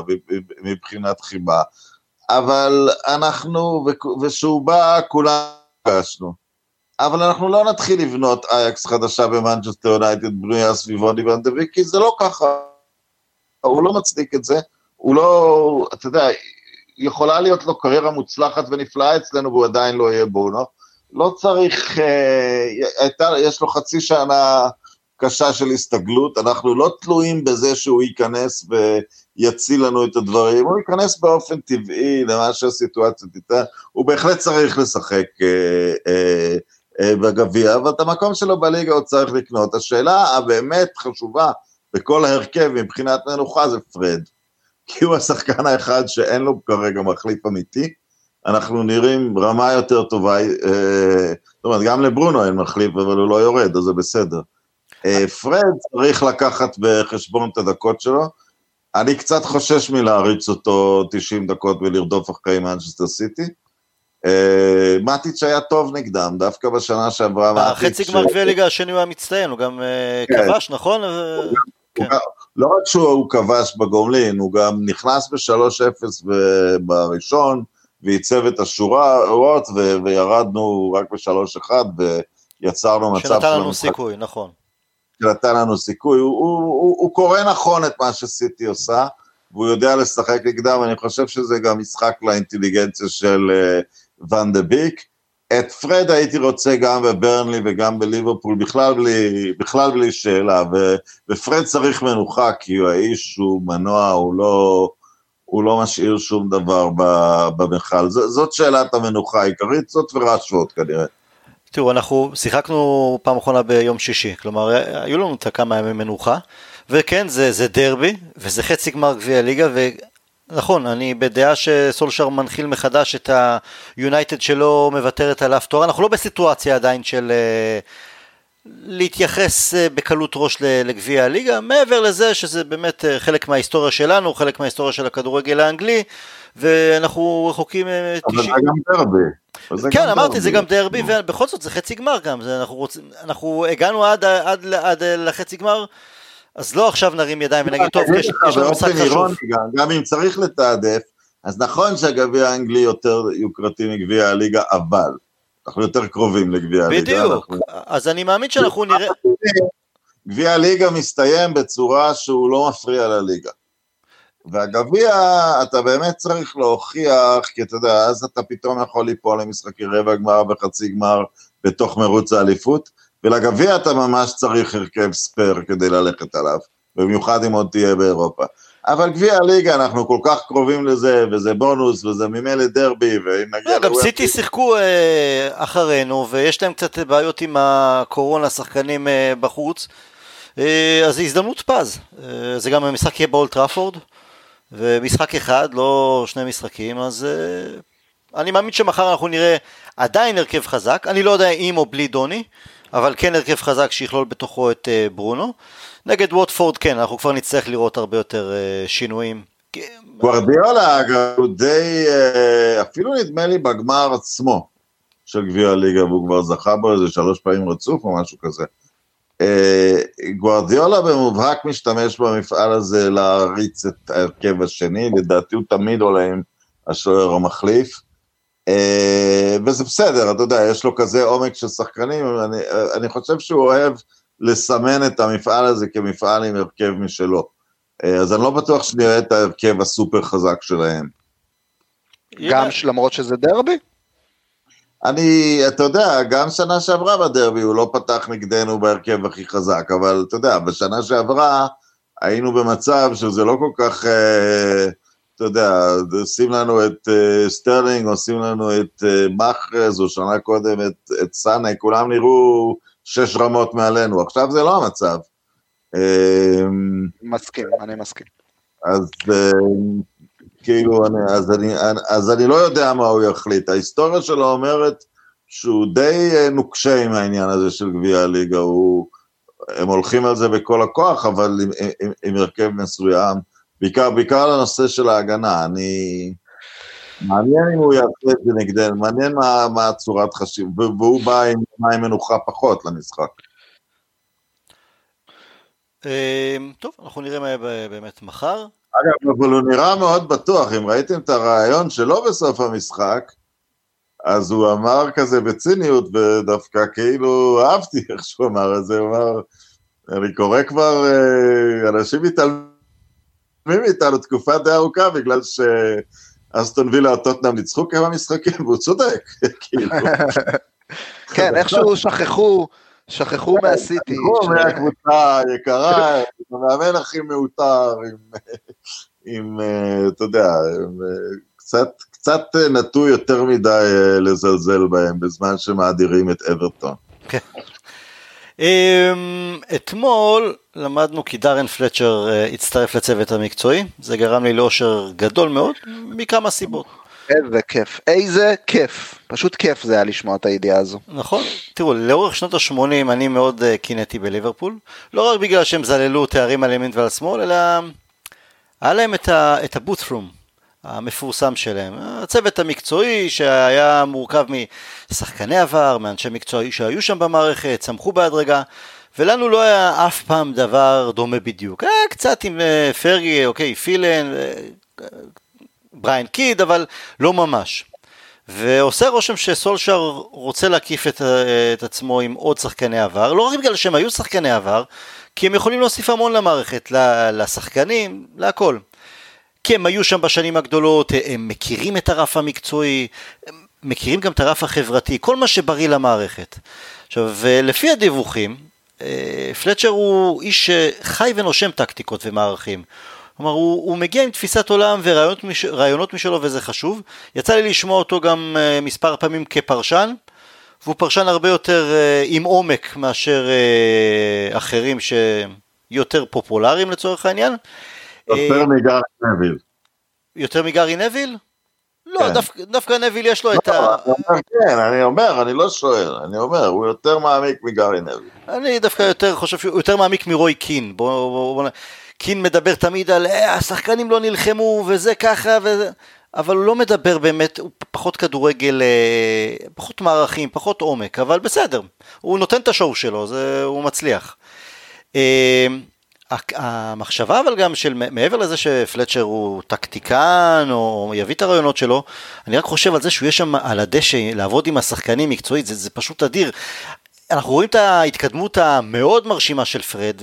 מבחינת חיבה. אבל אנחנו, וכשהוא בא, כולם פגשנו. אבל אנחנו לא נתחיל לבנות אייקס חדשה במנצ'סטר יונייטד בנויה סביב רוני ונדביק, כי זה לא ככה. הוא לא מצדיק את זה, הוא לא, אתה יודע, יכולה להיות לו קריירה מוצלחת ונפלאה אצלנו והוא עדיין לא יהיה בונו. לא צריך, אה, הייתה, יש לו חצי שנה קשה של הסתגלות, אנחנו לא תלויים בזה שהוא ייכנס ויציל לנו את הדברים, הוא ייכנס באופן טבעי למה שהסיטואציה תיתן, הוא בהחלט צריך לשחק אה, אה, בגביע, אבל את המקום שלו בליגה הוא צריך לקנות. השאלה הבאמת חשובה בכל ההרכב מבחינת מנוחה זה פרד. כי הוא השחקן האחד שאין לו כרגע מחליף אמיתי. אנחנו נראים רמה יותר טובה, אה, זאת אומרת, גם לברונו אין מחליף, אבל הוא לא יורד, אז זה בסדר. אה, פרד צריך לקחת בחשבון את הדקות שלו. אני קצת חושש מלהריץ אותו 90 דקות ולרדוף אחרי מנצ'סטר סיטי. אה, מטיץ' היה טוב נגדם, דווקא בשנה שעברה מטיץ'... בחצי גמר גביע ליגה השני הוא היה מצטיין, הוא גם אה, כן. כבש, נכון? כן. לא רק שהוא כבש בגומלין, הוא גם נכנס ב-3-0 בראשון, ועיצב את השורות, וירדנו רק ב-3-1, ויצרנו מצב... שנתן לנו סיכוי, נכון. שנתן לנו סיכוי, הוא, קורא נכון את מה שסיטי עושה, והוא יודע לשחק נגדם, אני חושב שזה גם משחק לאינטליגנציה של... Uh, ואן דה ביק. את פרד הייתי רוצה גם בברנלי וגם בליברפול, בכלל בלי, בכלל בלי שאלה, ו, ופרד צריך מנוחה, כי הוא האיש, הוא מנוע, הוא לא, הוא לא משאיר שום דבר במכל. זאת שאלת המנוחה העיקרית, זאת ורשפורד כנראה. תראו, אנחנו שיחקנו פעם אחרונה ביום שישי, כלומר, היו לנו את הכמה ימי מנוחה, וכן, זה, זה דרבי, וזה חצי גמר גביע ליגה, נכון, אני בדעה שסולשר מנחיל מחדש את היונייטד שלא מוותרת על אף תואר, אנחנו לא בסיטואציה עדיין של uh, להתייחס uh, בקלות ראש לגביע הליגה, מעבר לזה שזה באמת uh, חלק מההיסטוריה שלנו, חלק מההיסטוריה של הכדורגל האנגלי, ואנחנו רחוקים... אבל זה גם דרבי. כן, אמרתי, זה גם דרבי, ובכל זאת זה חצי גמר גם, אנחנו, רוצ... אנחנו הגענו עד, עד, עד, עד לחצי גמר. אז לא עכשיו נרים ידיים ונגיד, טוב, יש לנו משחק חשוב. גם אם צריך לתעדף, אז נכון שהגביע האנגלי יותר יוקרתי מגביע הליגה, אבל אנחנו יותר קרובים לגביע הליגה. בדיוק, אז אני מאמין שאנחנו נראה... גביע הליגה מסתיים בצורה שהוא לא מפריע לליגה. והגביע, אתה באמת צריך להוכיח, כי אתה יודע, אז אתה פתאום יכול ליפול למשחקי רבע גמר וחצי גמר בתוך מרוץ האליפות. ולגביע אתה ממש צריך הרכב ספייר כדי ללכת עליו, במיוחד אם עוד תהיה באירופה. אבל גביע הליגה, אנחנו כל כך קרובים לזה, וזה בונוס, וזה ממילא דרבי, ואם נגיע... לא, גם סיטי שיחקו אה, אחרינו, ויש להם קצת בעיות עם הקורונה, שחקנים אה, בחוץ, אה, אז זו הזדמנות פז. זה גם המשחק יהיה באולט טראפורד, ומשחק אחד, לא שני משחקים, אז אני מאמין שמחר אנחנו נראה עדיין הרכב חזק, אני לא יודע אם או בלי דוני, אבל כן הרכב חזק שיכלול בתוכו את uh, ברונו. נגד ווטפורד כן, אנחנו כבר נצטרך לראות הרבה יותר uh, שינויים. גוורדיאלה אגב הוא די, uh, אפילו נדמה לי בגמר עצמו של גביע הליגה, והוא כבר זכה בו איזה שלוש פעמים רצוף או משהו כזה. Uh, גוורדיאלה במובהק משתמש במפעל הזה להריץ את ההרכב השני, לדעתי הוא תמיד עולה עם השוער המחליף. אה, וזה בסדר, אתה יודע, יש לו כזה עומק של שחקנים, אני, אני חושב שהוא אוהב לסמן את המפעל הזה כמפעל עם הרכב משלו. אה, אז אני לא בטוח שנראה את ההרכב הסופר חזק שלהם. גם למרות שזה דרבי? אני, אתה יודע, גם שנה שעברה בדרבי הוא לא פתח נגדנו בהרכב הכי חזק, אבל אתה יודע, בשנה שעברה היינו במצב שזה לא כל כך, אה, אתה יודע, שים לנו את אה, סטרלינג, או שים לנו את אה, מאחרז, או שנה קודם את, את סאנה, כולם נראו שש רמות מעלינו, עכשיו זה לא המצב. אה, מסכים, אני מסכים. אז אה, כאילו, אני, אז, אני, אז אני לא יודע מה הוא יחליט. ההיסטוריה שלו אומרת שהוא די נוקשה עם העניין הזה של גביע הליגה, הוא, הם הולכים על זה בכל הכוח, אבל עם, עם, עם הרכב מסוים, בעיקר, בעיקר לנושא של ההגנה. אני... מעניין אם הוא יעשה את זה נגדנו, מעניין מה, מה הצורת חשיב, והוא בא עם מים מנוחה פחות למשחק. טוב, אנחנו נראה מה יהיה באמת מחר. אגב, אבל הוא נראה מאוד בטוח, אם ראיתם את הרעיון שלו בסוף המשחק, אז הוא אמר כזה בציניות, ודווקא כאילו אהבתי איך שהוא אמר את זה, הוא אמר, אני קורא כבר, אה, אנשים מתעלמים מאיתנו תקופה די ארוכה, בגלל שאסטון וילה או טוטנאם ניצחו כמה משחקים, והוא צודק, כאילו. כן, איכשהו שכחו, שכחו מהסיטי. שכחו מהקבוצה היקרה, המאמן הכי מעוטר, עם, אה, אתה יודע, אה, קצת, קצת נטו יותר מדי אה, לזלזל בהם בזמן שמאדירים את אברטון. אמ, אתמול למדנו כי דארן פלצ'ר הצטרף לצוות המקצועי, זה גרם לי לאושר גדול מאוד, מכמה סיבות. איזה כיף, איזה כיף, פשוט כיף זה היה לשמוע את הידיעה הזו. נכון, תראו, לאורך שנות ה-80 אני מאוד uh, קינאתי בליברפול, לא רק בגלל שהם זללו תארים על ימין ועל שמאל, אלא היה להם את הבוט'רום המפורסם שלהם. הצוות המקצועי שהיה מורכב משחקני עבר, מאנשי מקצועי שהיו שם במערכת, צמחו בהדרגה. ולנו לא היה אף פעם דבר דומה בדיוק. היה קצת עם uh, פרגי, אוקיי, פילן, uh, בריין קיד, אבל לא ממש. ועושה רושם שסולשר רוצה להקיף את, את עצמו עם עוד שחקני עבר, לא רק בגלל שהם היו שחקני עבר, כי הם יכולים להוסיף המון למערכת, לשחקנים, להכל. כי הם היו שם בשנים הגדולות, הם מכירים את הרף המקצועי, הם מכירים גם את הרף החברתי, כל מה שבריא למערכת. עכשיו, לפי הדיווחים, אה, פלצ'ר הוא איש שחי ונושם טקטיקות ומערכים. כלומר, הוא, הוא מגיע עם תפיסת עולם ורעיונות מש, משלו וזה חשוב. יצא לי לשמוע אותו גם uh, מספר פעמים כפרשן, והוא פרשן הרבה יותר uh, עם עומק מאשר אחרים שיותר פופולריים לצורך העניין. יותר מגארי נביל. יותר מגארי נביל? לא, כן. דווקא, נביל יש לו לא, את ה... כן, אני אומר, אני לא שואל, אני אומר, הוא יותר מעמיק מגארי נביל. אני דווקא יותר חושב שהוא יותר מעמיק מרוי קין. קין מדבר תמיד על אה, השחקנים לא נלחמו וזה ככה וזה, אבל הוא לא מדבר באמת, הוא פחות כדורגל, אה, פחות מערכים, פחות עומק, אבל בסדר, הוא נותן את השואו שלו, זה, הוא מצליח. המחשבה אבל גם של מעבר לזה שפלצ'ר הוא טקטיקן או יביא את הרעיונות שלו, אני רק חושב על זה שהוא יהיה שם על הדשא לעבוד עם השחקנים מקצועית, זה, זה פשוט אדיר. אנחנו רואים את ההתקדמות המאוד מרשימה של פרד,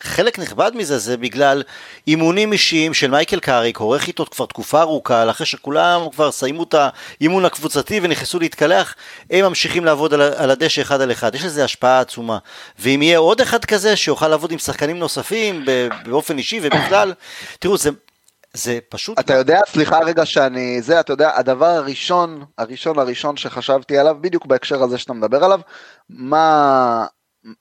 וחלק נכבד מזה זה בגלל אימונים אישיים של מייקל קאריק, עורך איתו כבר תקופה ארוכה, אחרי שכולם כבר סיימו את האימון הקבוצתי ונכנסו להתקלח, הם ממשיכים לעבוד על, על הדשא אחד על אחד, יש לזה השפעה עצומה. ואם יהיה עוד אחד כזה שיוכל לעבוד עם שחקנים נוספים באופן אישי ובכלל, תראו, זה זה פשוט... אתה יודע, סליחה רגע שאני... זה, אתה יודע, הדבר הראשון, הראשון הראשון שחשבתי עליו, בדיוק בהקשר הזה שאתה מדבר עליו, מה,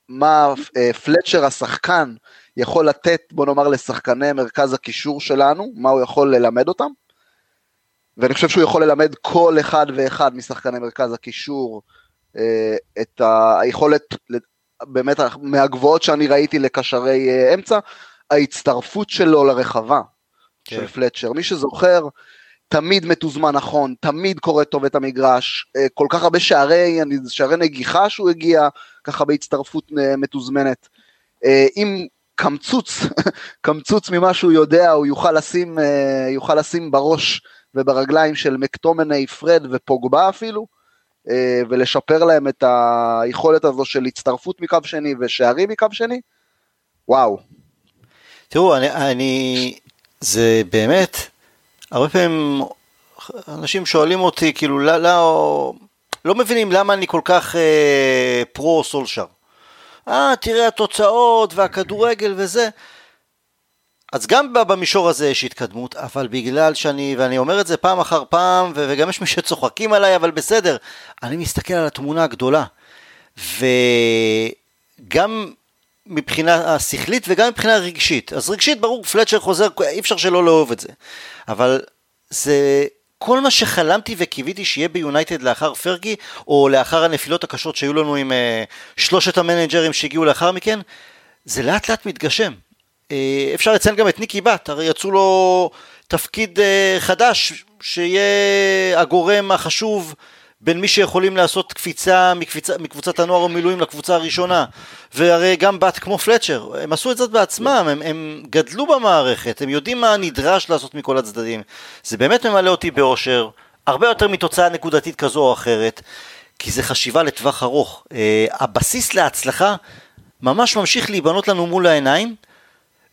מה אה, פלצ'ר השחקן יכול לתת, בוא נאמר, לשחקני מרכז הקישור שלנו, מה הוא יכול ללמד אותם. ואני חושב שהוא יכול ללמד כל אחד ואחד משחקני מרכז הקישור אה, את היכולת, באמת, מהגבוהות שאני ראיתי לקשרי אה, אמצע, ההצטרפות שלו לרחבה. כן. של פלצ'ר. מי שזוכר, תמיד מתוזמן נכון, תמיד קורא טוב את המגרש, אה, כל כך הרבה שערי, שערי נגיחה שהוא הגיע, ככה בהצטרפות אה, מתוזמנת. אה, אם קמצוץ, קמצוץ ממה שהוא יודע, הוא יוכל לשים, יוכל לשים בראש וברגליים של מקטומני, פרד ופוגבה אפילו, אה, ולשפר להם את היכולת הזו של הצטרפות מקו שני ושערים מקו שני, וואו. תראו, אני, אני, זה באמת, הרבה פעמים אנשים שואלים אותי, כאילו, לא, לא, לא מבינים למה אני כל כך אה, פרו סולשר. אה, תראה התוצאות והכדורגל וזה. אז גם במישור הזה יש התקדמות, אבל בגלל שאני, ואני אומר את זה פעם אחר פעם, וגם יש מי שצוחקים עליי, אבל בסדר, אני מסתכל על התמונה הגדולה. וגם מבחינה השכלית וגם מבחינה רגשית. אז רגשית, ברור, פלצ'ר חוזר, אי אפשר שלא לאהוב את זה. אבל זה כל מה שחלמתי וקיוויתי שיהיה ביונייטד לאחר פרגי, או לאחר הנפילות הקשות שהיו לנו עם uh, שלושת המנג'רים שהגיעו לאחר מכן, זה לאט לאט מתגשם. Uh, אפשר לציין גם את ניקי בת, הרי יצאו לו תפקיד uh, חדש, שיהיה הגורם החשוב בין מי שיכולים לעשות קפיצה מקפיצה, מקבוצת הנוער המילואים לקבוצה הראשונה. והרי גם בת כמו פלצ'ר הם עשו את זאת בעצמם הם, הם גדלו במערכת הם יודעים מה נדרש לעשות מכל הצדדים. זה באמת ממלא אותי באושר הרבה יותר מתוצאה נקודתית כזו או אחרת כי זה חשיבה לטווח ארוך. uh, הבסיס להצלחה ממש ממשיך להיבנות לנו מול העיניים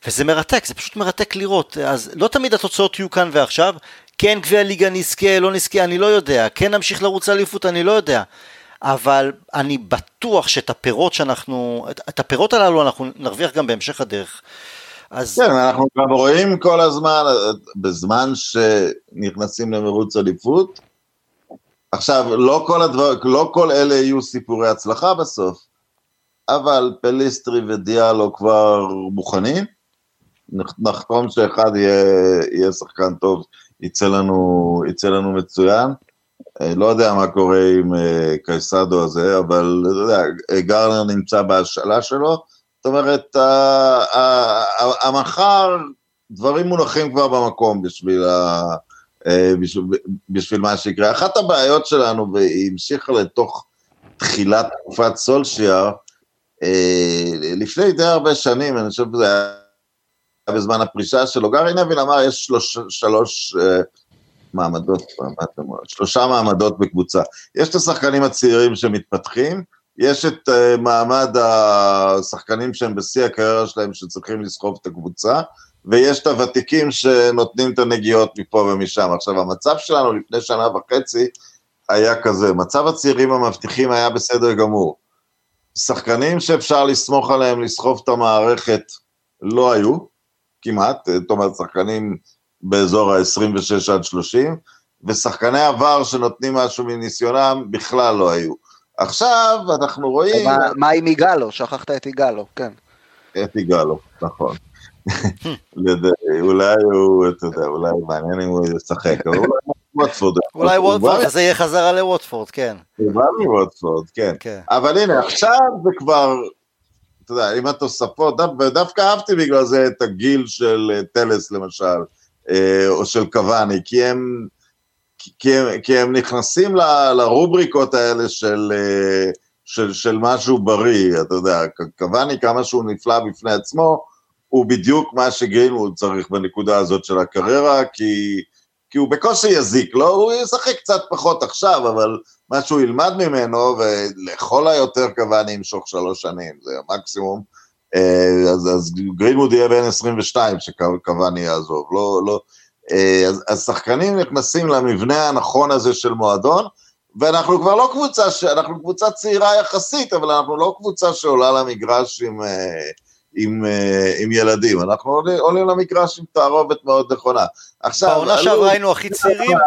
וזה מרתק, זה פשוט מרתק לראות. אז לא תמיד התוצאות יהיו כאן ועכשיו, כן גביע ליגה נזכה, לא נזכה, אני לא יודע, כן נמשיך לרוץ לאליפות, אני לא יודע. אבל אני בטוח שאת הפירות שאנחנו, את הפירות הללו אנחנו נרוויח גם בהמשך הדרך. אז... כן, אנחנו גם רואים כל הזמן, בזמן שנכנסים למרוץ אליפות, עכשיו, לא כל, הדבר, לא כל אלה יהיו סיפורי הצלחה בסוף, אבל פליסטרי ודיאלו כבר מוכנים, נחתום שאחד יהיה, יהיה שחקן טוב יצא לנו, יצא לנו מצוין. אה, לא יודע מה קורה עם אה, קייסדו הזה, אבל אתה יודע, גרנר נמצא בהשאלה שלו, זאת אומרת, המחר דברים מונחים כבר במקום בשביל, ה, אה, בשביל, בשביל מה שיקרה. אחת הבעיות שלנו, והיא המשיכה לתוך תחילת תקופת סולשיאר, לפני די הרבה שנים, אני חושב שזה היה בזמן הפרישה שלו. גארי נבין אמר, יש שלוש, שלוש uh, מעמדות, שלושה מעמדות בקבוצה. יש את השחקנים הצעירים שמתפתחים, יש את uh, מעמד השחקנים שהם בשיא הקריירה שלהם שצריכים לסחוב את הקבוצה, ויש את הוותיקים שנותנים את הנגיעות מפה ומשם. עכשיו, המצב שלנו לפני שנה וחצי היה כזה, מצב הצעירים המבטיחים היה בסדר גמור. שחקנים שאפשר לסמוך עליהם לסחוב את המערכת לא היו, כמעט, זאת אומרת, שחקנים באזור ה-26 עד 30, ושחקני עבר שנותנים משהו מניסיונם בכלל לא היו. עכשיו אנחנו רואים... מה, מה עם יגאלו? שכחת את יגאלו, כן. את יגאלו, נכון. אולי הוא, אתה יודע, אולי מעניין אם הוא ישחק, אבל אולי ווטפורד. אולי ווטפורד, זה יהיה חזרה לווטפורד, כן. הוא בא מווטפורד, כן. כן. אבל הנה, עכשיו זה כבר אתה יודע, עם התוספות, ודווקא אהבתי בגלל זה את הגיל של אה, טלס למשל, אה, או של קוואני, כי הם, כי הם, כי הם נכנסים ל, לרובריקות האלה של, אה, של, של משהו בריא, אתה יודע, קוואני כמה שהוא נפלא בפני עצמו, הוא בדיוק מה שגרינווד צריך בנקודה הזאת של הקריירה, כי, כי הוא בקושי יזיק, לא? הוא ישחק קצת פחות עכשיו, אבל מה שהוא ילמד ממנו, ולכל היותר קוואני ימשוך שלוש שנים, זה המקסימום. אה, אז, אז גרינווד יהיה בן 22 שקוואני יעזוב, לא, לא, אה, אז, אז שחקנים נכנסים למבנה הנכון הזה של מועדון, ואנחנו כבר לא קבוצה, אנחנו קבוצה צעירה יחסית, אבל אנחנו לא קבוצה שעולה למגרש עם, אה, עם, עם ילדים, אנחנו עולים, עולים למגרש עם תערובת מאוד נכונה. עכשיו, בעונה שעברה היינו הכי צעירים,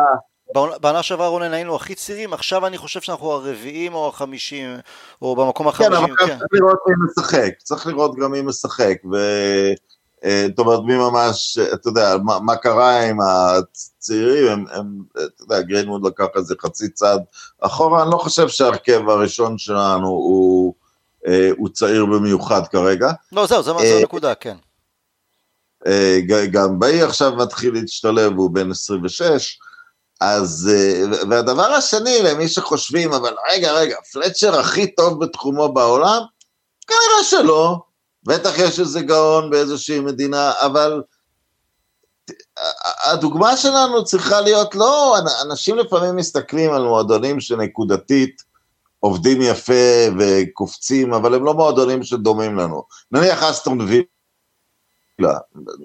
בעונה שעברה רונן היינו הכי צעירים, עכשיו אני חושב שאנחנו הרביעים או החמישים, או במקום החמישים, כן. אבל צריך לראות מי משחק, צריך לראות גם מי משחק, ו... אה, זאת אומרת, מי ממש, אתה יודע, מה, מה קרה עם הצעירים, הם, הם, אתה יודע, גרינמוד לקח איזה חצי צעד אחורה, אני לא חושב שההרכב הראשון שלנו הוא, אה, הוא צעיר במיוחד כרגע. לא, זהו, זו אה, הנקודה, כן. גם באי עכשיו מתחיל להשתלב, הוא בן 26, אז, אה, והדבר השני, למי שחושבים, אבל רגע, רגע, פלצ'ר הכי טוב בתחומו בעולם? כנראה שלא, בטח יש איזה גאון באיזושהי מדינה, אבל הדוגמה שלנו צריכה להיות, לא, אנשים לפעמים מסתכלים על מועדונים שנקודתית עובדים יפה וקופצים, אבל הם לא מועדונים שדומים לנו. נניח אסטון וילה,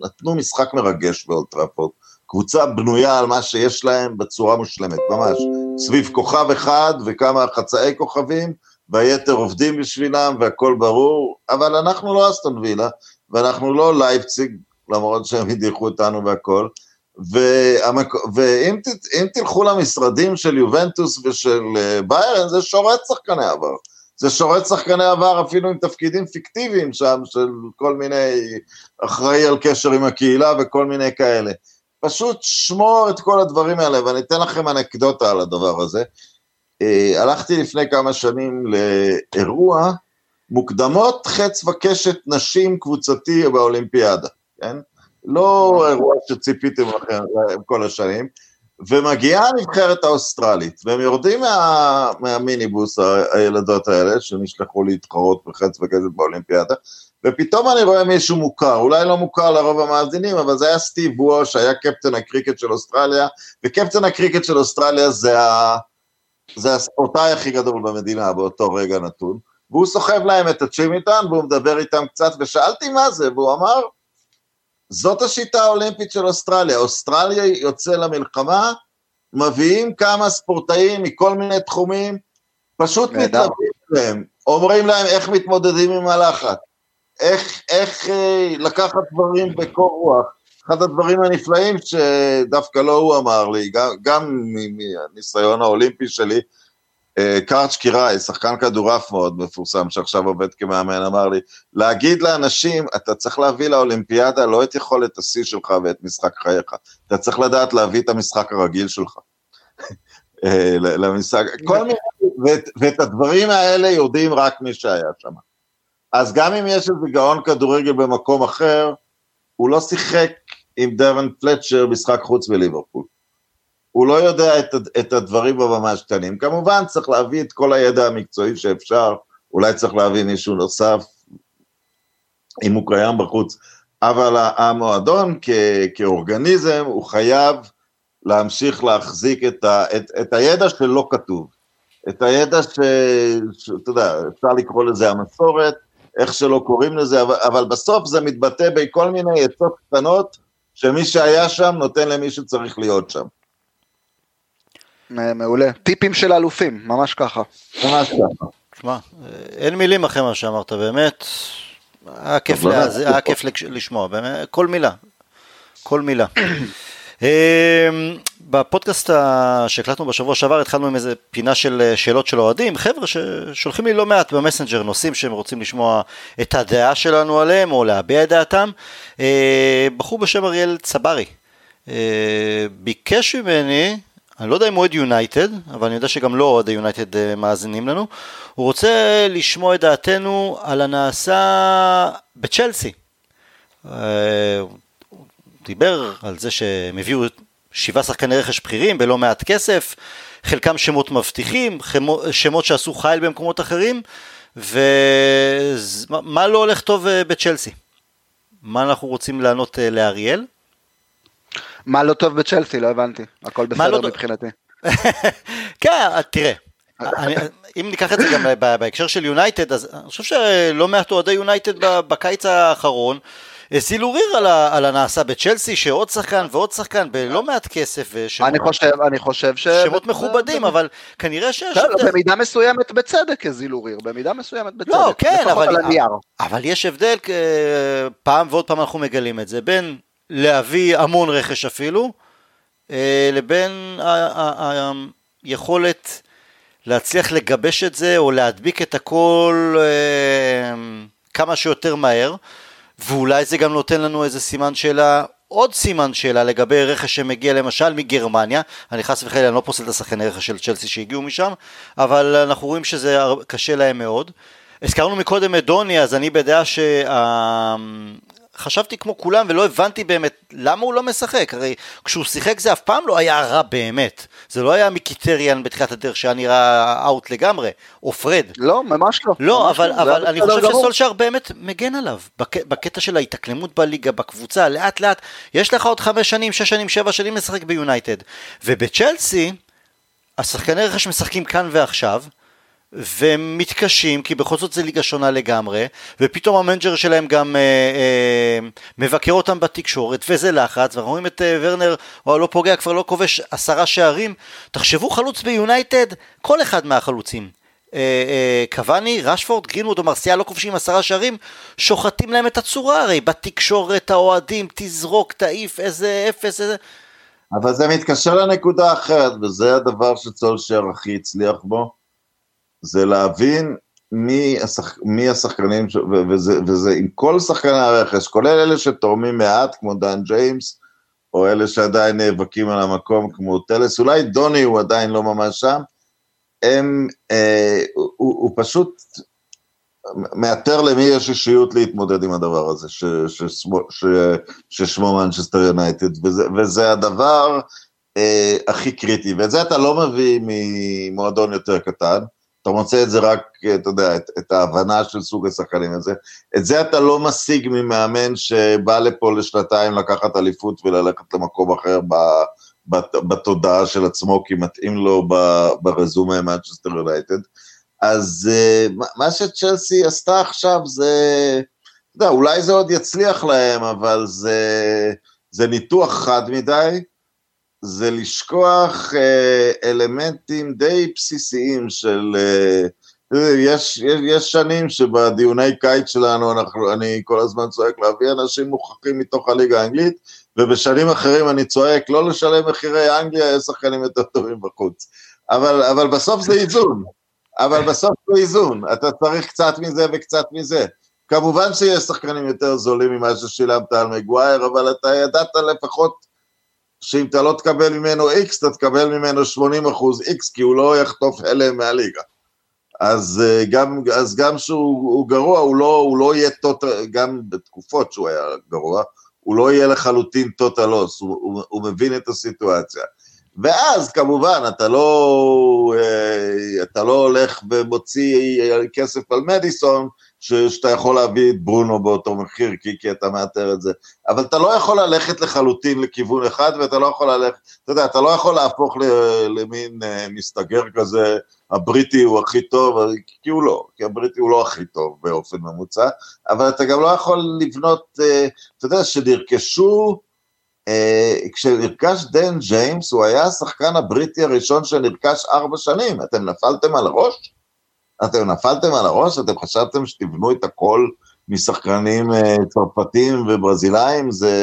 נתנו משחק מרגש באולטראפורט, קבוצה בנויה על מה שיש להם בצורה מושלמת, ממש. סביב כוכב אחד וכמה חצאי כוכבים, והיתר עובדים בשבילם והכל ברור, אבל אנחנו לא אסטון וילה, ואנחנו לא לייפציג, למרות שהם הדיחו אותנו והכל, והמק... ואם ת... תלכו למשרדים של יובנטוס ושל אה, ביירן, זה שורת שחקני עבר. זה שורת שחקני עבר אפילו עם תפקידים פיקטיביים שם, של כל מיני, אחראי על קשר עם הקהילה וכל מיני כאלה. פשוט שמור את כל הדברים האלה, ואני אתן לכם אנקדוטה על הדבר הזה. אה, הלכתי לפני כמה שנים לאירוע מוקדמות חץ וקשת נשים קבוצתי באולימפיאדה, כן? לא אירוע שציפיתם לכם כל השנים, ומגיעה הנבחרת האוסטרלית, והם יורדים מה, מהמיניבוס, הילדות האלה, שנשלחו להתחרות בחץ וקשת באולימפיאדה, ופתאום אני רואה מישהו מוכר, אולי לא מוכר לרוב המאזינים, אבל זה היה סטיב וואו, שהיה קפטן הקריקט של אוסטרליה, וקפטן הקריקט של אוסטרליה זה, ה... זה הספורטאי הכי גדול במדינה באותו רגע נתון, והוא סוחב להם את הצ'ימיטן, והוא מדבר איתם קצת, ושאלתי מה זה, והוא אמר, זאת השיטה האולימפית של אוסטרליה, אוסטרליה יוצא למלחמה, מביאים כמה ספורטאים מכל מיני תחומים, פשוט מתלווים להם, אומרים להם איך מתמודדים עם הלחץ, איך, איך אה, לקחת דברים בקור רוח. אחד הדברים הנפלאים שדווקא לא הוא אמר לי, גם, גם מהניסיון האולימפי שלי, קארץ' קיראי, שחקן כדורעף מאוד מפורסם, שעכשיו עובד כמאמן, אמר לי, להגיד לאנשים, אתה צריך להביא לאולימפיאדה לא את יכולת השיא שלך ואת משחק חייך, אתה צריך לדעת להביא את המשחק הרגיל שלך. אה, למשחק, כל מיני, ואת, ואת הדברים האלה יודעים רק מי שהיה שם. אז גם אם יש איזה גאון כדורגל במקום אחר, הוא לא שיחק עם דרן פלצ'ר משחק חוץ בליברפול. הוא לא יודע את, את הדברים בממש קטנים. כמובן צריך להביא את כל הידע המקצועי שאפשר, אולי צריך להביא מישהו נוסף, אם הוא קיים בחוץ, אבל המועדון כ, כאורגניזם הוא חייב להמשיך להחזיק את, ה, את, את הידע שלא כתוב, את הידע שאתה יודע, אפשר לקרוא לזה המסורת, איך שלא קוראים לזה, אבל, אבל בסוף זה מתבטא בכל מיני עצות קטנות, שמי שהיה שם נותן למי שצריך להיות שם. מעולה. טיפים של אלופים, ממש ככה. ממש ככה. תשמע, אין מילים אחרי מה שאמרת, באמת. היה כיף, היה כיף לשמוע, באמת, כל מילה. כל מילה. אמ, בפודקאסט שהקלטנו בשבוע שעבר התחלנו עם איזה פינה של אה, שאלות של אוהדים, חבר'ה ששולחים לי לא מעט במסנג'ר נושאים שהם רוצים לשמוע את הדעה שלנו עליהם או להביע את דעתם. אה, בחור בשם אריאל צברי אה, ביקש ממני אני לא יודע אם הוא אוהד יונייטד, אבל אני יודע שגם לא אוהד יונייטד אה, מאזינים לנו. הוא רוצה לשמוע את דעתנו על הנעשה בצ'לסי. אה, הוא דיבר על זה שהם הביאו שבעה שחקני רכש בכירים בלא מעט כסף, חלקם שמות מבטיחים, שמות שעשו חייל במקומות אחרים, ומה לא הולך טוב אה, בצ'לסי? מה אנחנו רוצים לענות לאריאל? מה לא טוב בצ'לסי? לא הבנתי. הכל בסדר לא מבחינתי. כן, תראה. אני, אם ניקח את זה גם בהקשר של יונייטד, אז אני חושב שלא מעט אוהדי יונייטד בקיץ האחרון הזילו ריר על, על הנעשה בצ'לסי, שעוד שחקן ועוד שחקן בלא מעט כסף. ושמות, אני חושב, אני חושב ש... שמות מכובדים, אבל כנראה שיש... לא, במידה מסוימת בצדק הזילו ריר, במידה מסוימת בצדק. לא, כן, אבל, אבל יש הבדל, פעם ועוד פעם אנחנו מגלים את זה, בין להביא המון רכש אפילו, אה, לבין היכולת להצליח לגבש את זה או להדביק את הכל אה, כמה שיותר מהר, ואולי זה גם נותן לנו איזה סימן שאלה, עוד סימן שאלה לגבי רכש שמגיע למשל מגרמניה, אני חס וחלילה לא פוסל את השחקני רכש של צ'לסי שהגיעו משם, אבל אנחנו רואים שזה קשה להם מאוד. הזכרנו מקודם את דוני, אז אני בדעה. חשבתי כמו כולם ולא הבנתי באמת למה הוא לא משחק, הרי כשהוא שיחק זה אף פעם לא היה רע באמת, זה לא היה מיקיטריאן בתחילת הדרך שהיה נראה out לגמרי, או פרד. לא, ממש לא. לא, ממש אבל, לא. אבל אני חושב גמור. שסולשר באמת מגן עליו, בק, בקטע של ההתאקלמות בליגה, בקבוצה, לאט לאט, יש לך עוד חמש שנים, שש שנים, שבע שנים לשחק ביונייטד, ובצ'לסי, השחקני רכש משחקים כאן ועכשיו, והם מתקשים, כי בכל זאת זה ליגה שונה לגמרי, ופתאום המנג'ר שלהם גם אה, אה, מבקר אותם בתקשורת, וזה לחץ, ואנחנו רואים את אה, ורנר, הוא לא פוגע, כבר לא כובש עשרה שערים. תחשבו חלוץ ביונייטד, כל אחד מהחלוצים. אה, אה, קוואני, רשפורד, גרינווד או מרסיאל לא כובשים עשרה שערים, שוחטים להם את הצורה הרי, בתקשורת, האוהדים, תזרוק, תעיף, איזה אפס, איזה... אבל זה מתקשר לנקודה אחרת, וזה הדבר שצולשר הכי הצליח בו, זה להבין מי, השח... מי השחקנים, ש... וזה, וזה עם כל שחקני הרכש, כולל אלה שתורמים מעט, כמו דן ג'יימס, או אלה שעדיין נאבקים על המקום, כמו טלס, אולי דוני הוא עדיין לא ממש שם, הם, אה, הוא, הוא, פשוט מאתר למי יש אישיות להתמודד עם הדבר הזה, ש, ששמו, ש, ששמו מנצ'סטר יונייטד, וזה, וזה הדבר אה, הכי קריטי, ואת זה אתה לא מביא ממועדון יותר קטן, אתה מוצא את זה רק, אתה יודע, את, את ההבנה של סוג השחקנים הזה, את זה אתה לא משיג ממאמן שבא לפה לשנתיים לקחת אליפות וללכת למקום אחר ב, בת, בתודעה של עצמו, כי מתאים לו ב- ברזומה מנצ'סטר יונייטד. אז מה- מה שצ'לסי עשתה עכשיו זה, אתה יודע, אולי זה עוד יצליח להם, אבל זה, זה ניתוח חד מדי, זה לשכוח אה, אלמנטים די בסיסיים של... אה, יש, יש, יש שנים שבדיוני קיץ שלנו אנחנו, אני כל הזמן צועק להביא אנשים מוכחים מתוך הליגה האנגלית, ובשנים אחרים אני צועק לא לשלם מחירי אנגליה, יש שחקנים יותר טובים בחוץ. אבל, אבל בסוף זה איזון, אבל בסוף זה איזון, אתה צריך קצת מזה וקצת מזה. כמובן שיש שחקנים יותר זולים ממה ששילמת על מגווייר, אבל אתה ידעת לפחות שאם אתה לא תקבל ממנו X, אתה תקבל ממנו 80 אחוז X, כי הוא לא יחטוף הלם מהליגה. אז אה, גם, אז גם שהוא הוא גרוע, הוא לא, הוא לא יהיה טוטל, גם בתקופות שהוא היה גרוע, הוא לא יהיה לחלוטין טוטל לוס, הוא, הוא, הוא מבין את הסיטואציה. ואז כמובן, אתה לא, אה, אתה לא הולך ומוציא כסף על מדיסון, ש- שאתה יכול להביא את ברונו באותו מחיר, כי, כי אתה מאתר את זה. אבל אתה לא יכול ללכת לחלוטין לכיוון אחד, ואתה לא יכול ללכת, אתה יודע, אתה לא יכול להפוך ל- למין אה, מסתגר כזה, הבריטי הוא הכי טוב, כי הוא לא, כי הבריטי הוא לא הכי טוב באופן ממוצע, אבל אתה גם לא יכול לבנות, אה, אתה יודע, שנרכשו, אה, כשנרכש דן ג'יימס, הוא היה השחקן הבריטי הראשון שנרכש ארבע שנים, אתם נפלתם על הראש? אתם נפלתם על הראש? אתם חשבתם שתבנו את הכל משחקנים אה, צרפתים וברזילאים? זה,